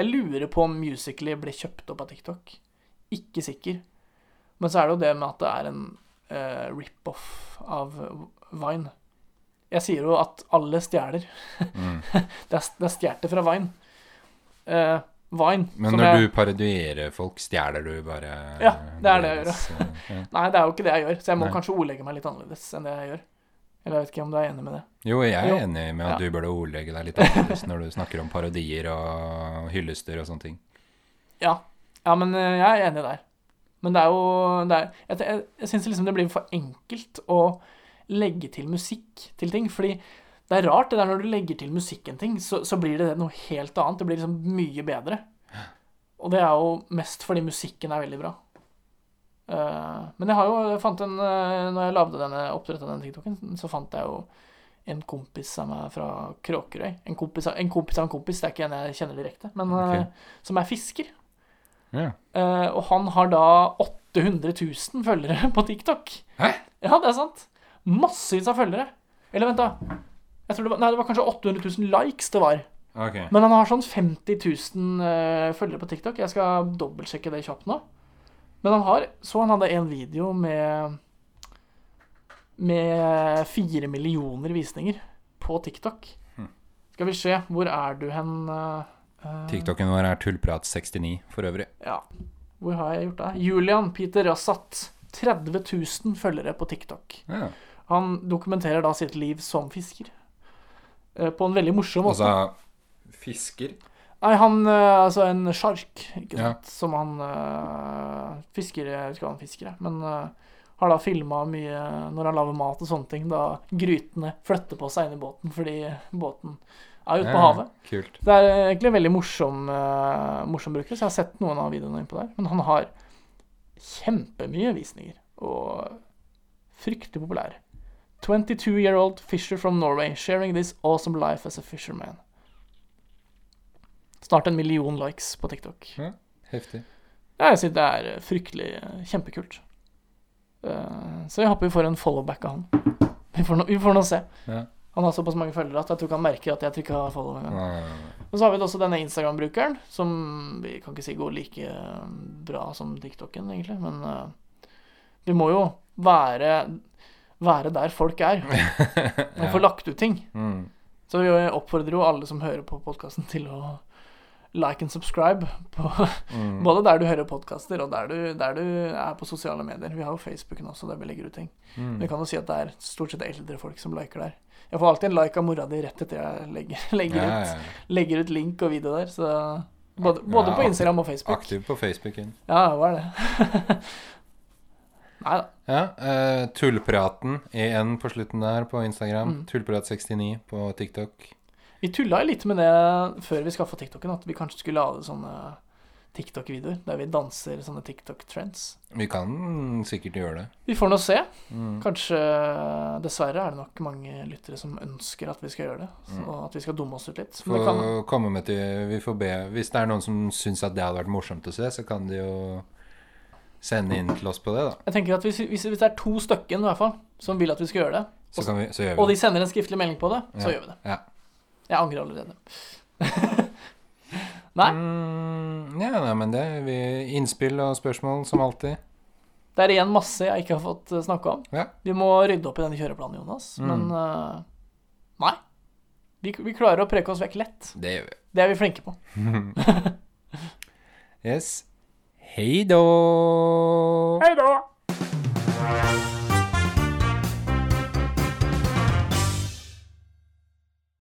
Speaker 2: Jeg lurer på om Musically ble kjøpt opp av TikTok. Ikke sikker. Men så er det jo det med at det er en uh, rip-off av Vine. Jeg sier jo at alle stjeler.
Speaker 1: Mm.
Speaker 2: Det er, det er stjålet fra Vine. Uh, Vine
Speaker 1: Men når
Speaker 2: jeg,
Speaker 1: du parodierer folk, stjeler du bare
Speaker 2: Ja, det er det jeg
Speaker 1: gjør. eh, ja.
Speaker 2: Nei, det er jo ikke det jeg gjør, så jeg må
Speaker 1: Nei.
Speaker 2: kanskje ordlegge meg litt annerledes enn det jeg gjør. Eller jeg vet ikke om du er enig med det.
Speaker 1: Jo, jeg er
Speaker 2: Jo.
Speaker 1: enig med at
Speaker 2: Ja.
Speaker 1: du burde ordlegge deg litt annerledes når du snakker om parodier og hyllester og sånne ting.
Speaker 2: Ja, ja men eh, jeg er enig der. Men det er jo det er, Jeg, jeg, jeg syns liksom det blir for enkelt å legge til musikk til ting. Fordi det er rart det der når du legger til musikk en ting, så, så blir det noe helt annet. Det blir liksom mye bedre. Og det er jo mest fordi musikken er veldig bra. Eh, men jeg har jo jeg fant en uh, Når jeg lagde denne oppdrettet denne TikToken, så fant jeg jo en kompis av meg fra Kråkerøy. En kompis av en kompis av en kompis, det er ikke en jeg kjenner direkte, men
Speaker 1: okay.
Speaker 2: Som er fisker. Eh, og han har da 800 000 følgere på TikTok.
Speaker 1: Hæ?
Speaker 2: Ja, det er sant. Massevis av følgere. Eller vent, da. Det var, nei, det var kanskje 800 000 likes det var.
Speaker 1: Okay.
Speaker 2: Men han har sånn 50 000 eh, følgere på TikTok. Jeg skal dobbeltsjekke det kjapt nå. Men han har Så han hadde en video med Med fire millioner visninger på TikTok.
Speaker 1: Hm.
Speaker 2: Skal vi se, hvor er du hen? eh,
Speaker 1: TikToken vår er tullprat69 for øvrig.
Speaker 2: Ja. Hvor har jeg gjort det? Julian Peter Rassat. 30 000 følgere på TikTok.
Speaker 1: Ja.
Speaker 2: Han dokumenterer da sitt liv som fisker. Uh, På en veldig morsom måte.
Speaker 1: Altså fisker?
Speaker 2: Nei, han eh, Altså en sjark, ikke
Speaker 1: Ja.
Speaker 2: sant. Som han uh, fisker Jeg vet ikke hva han fisker, men uh, har da filma mye når han lager mat og sånne ting, da grytene flytter på seg inn i båten fordi båten er ute på
Speaker 1: Ja,
Speaker 2: havet.
Speaker 1: Kult.
Speaker 2: Det er egentlig en veldig morsom, uh, morsom bruker, så jeg har sett noen av videoene innpå der. Men han har kjempemye visninger, og fryktelig populær. 22 year old fisher from Norway, sharing this awesome life as a fisherman. Snart en million likes på TikTok.
Speaker 1: Ja, Heftig.
Speaker 2: Ja, jeg synes det er eh, fryktelig eh, kjempekult. Eh, så jeg håper vi får en followback av han. Vi får, nå- vi får nå se.
Speaker 1: Ja.
Speaker 2: Han har såpass mange følgere at jeg tror ikke han merker at jeg trykka follow en gang.
Speaker 1: Ah,
Speaker 2: Og så har vi også denne Instagram-brukeren, som vi kan ikke si går like bra som TikToken, egentlig. Men uh, vi må jo være, være der folk er, og få lagt ut ting.
Speaker 1: mm.
Speaker 2: Så vi oppfordrer jo alle som hører på podkasten, til å like and subscribe. På,
Speaker 1: Mm.
Speaker 2: både der du hører podkaster, og der du, der du er på sosiale medier. Vi har jo Facebooken også, der vi legger ut ting.
Speaker 1: Mm.
Speaker 2: Vi kan jo si at det er stort sett eldre folk som liker der. Jeg får alltid en like av mora di rett etter jeg legger, legger,
Speaker 1: Ja,
Speaker 2: ut,
Speaker 1: ja.
Speaker 2: legger ut link og video der. Så både, både
Speaker 1: Ja,
Speaker 2: på Instagram og Facebook.
Speaker 1: Aktiv på Facebooken.
Speaker 2: Ja, hva er det? Nei da.
Speaker 1: Ja, uh, Tullpraten EN på slutten der på Instagram.
Speaker 2: Mm.
Speaker 1: Tullprat69 på TikTok.
Speaker 2: Vi tulla litt med det før vi skaffa TikToken, at vi kanskje skulle lage sånne TikTok-videoer der vi danser sånne TikTok-trends.
Speaker 1: Vi kan sikkert gjøre det.
Speaker 2: Vi får nå se.
Speaker 1: Mm.
Speaker 2: Kanskje Dessverre er det nok mange lyttere som ønsker at vi skal gjøre det. Så
Speaker 1: Mm.
Speaker 2: at vi skal dumme oss ut litt. Men det kan,
Speaker 1: komme med til Vi får be Hvis det er noen som syns at det hadde vært morsomt å se, så kan de jo sende inn til oss på det, da.
Speaker 2: jeg tenker at hvis, hvis, hvis det er to stykken i hvert fall som vil at vi skal gjøre det,
Speaker 1: Så, kan vi, så gjør
Speaker 2: og de sender en skriftlig melding på det, så
Speaker 1: Ja.
Speaker 2: gjør vi det.
Speaker 1: Ja.
Speaker 2: Jeg angrer allerede. Nei.
Speaker 1: Mm, ja, nei, men det vi, Innspill og spørsmål som alltid.
Speaker 2: Det er igjen masse jeg ikke har fått snakke om.
Speaker 1: Ja.
Speaker 2: Vi må rydde opp i denne kjøreplanen, Jonas.
Speaker 1: Mm.
Speaker 2: Men uh, nei. Vi, vi klarer å preke oss vekk lett.
Speaker 1: Det gjør vi.
Speaker 2: Det er vi flinke på.
Speaker 1: Yes. Hei då!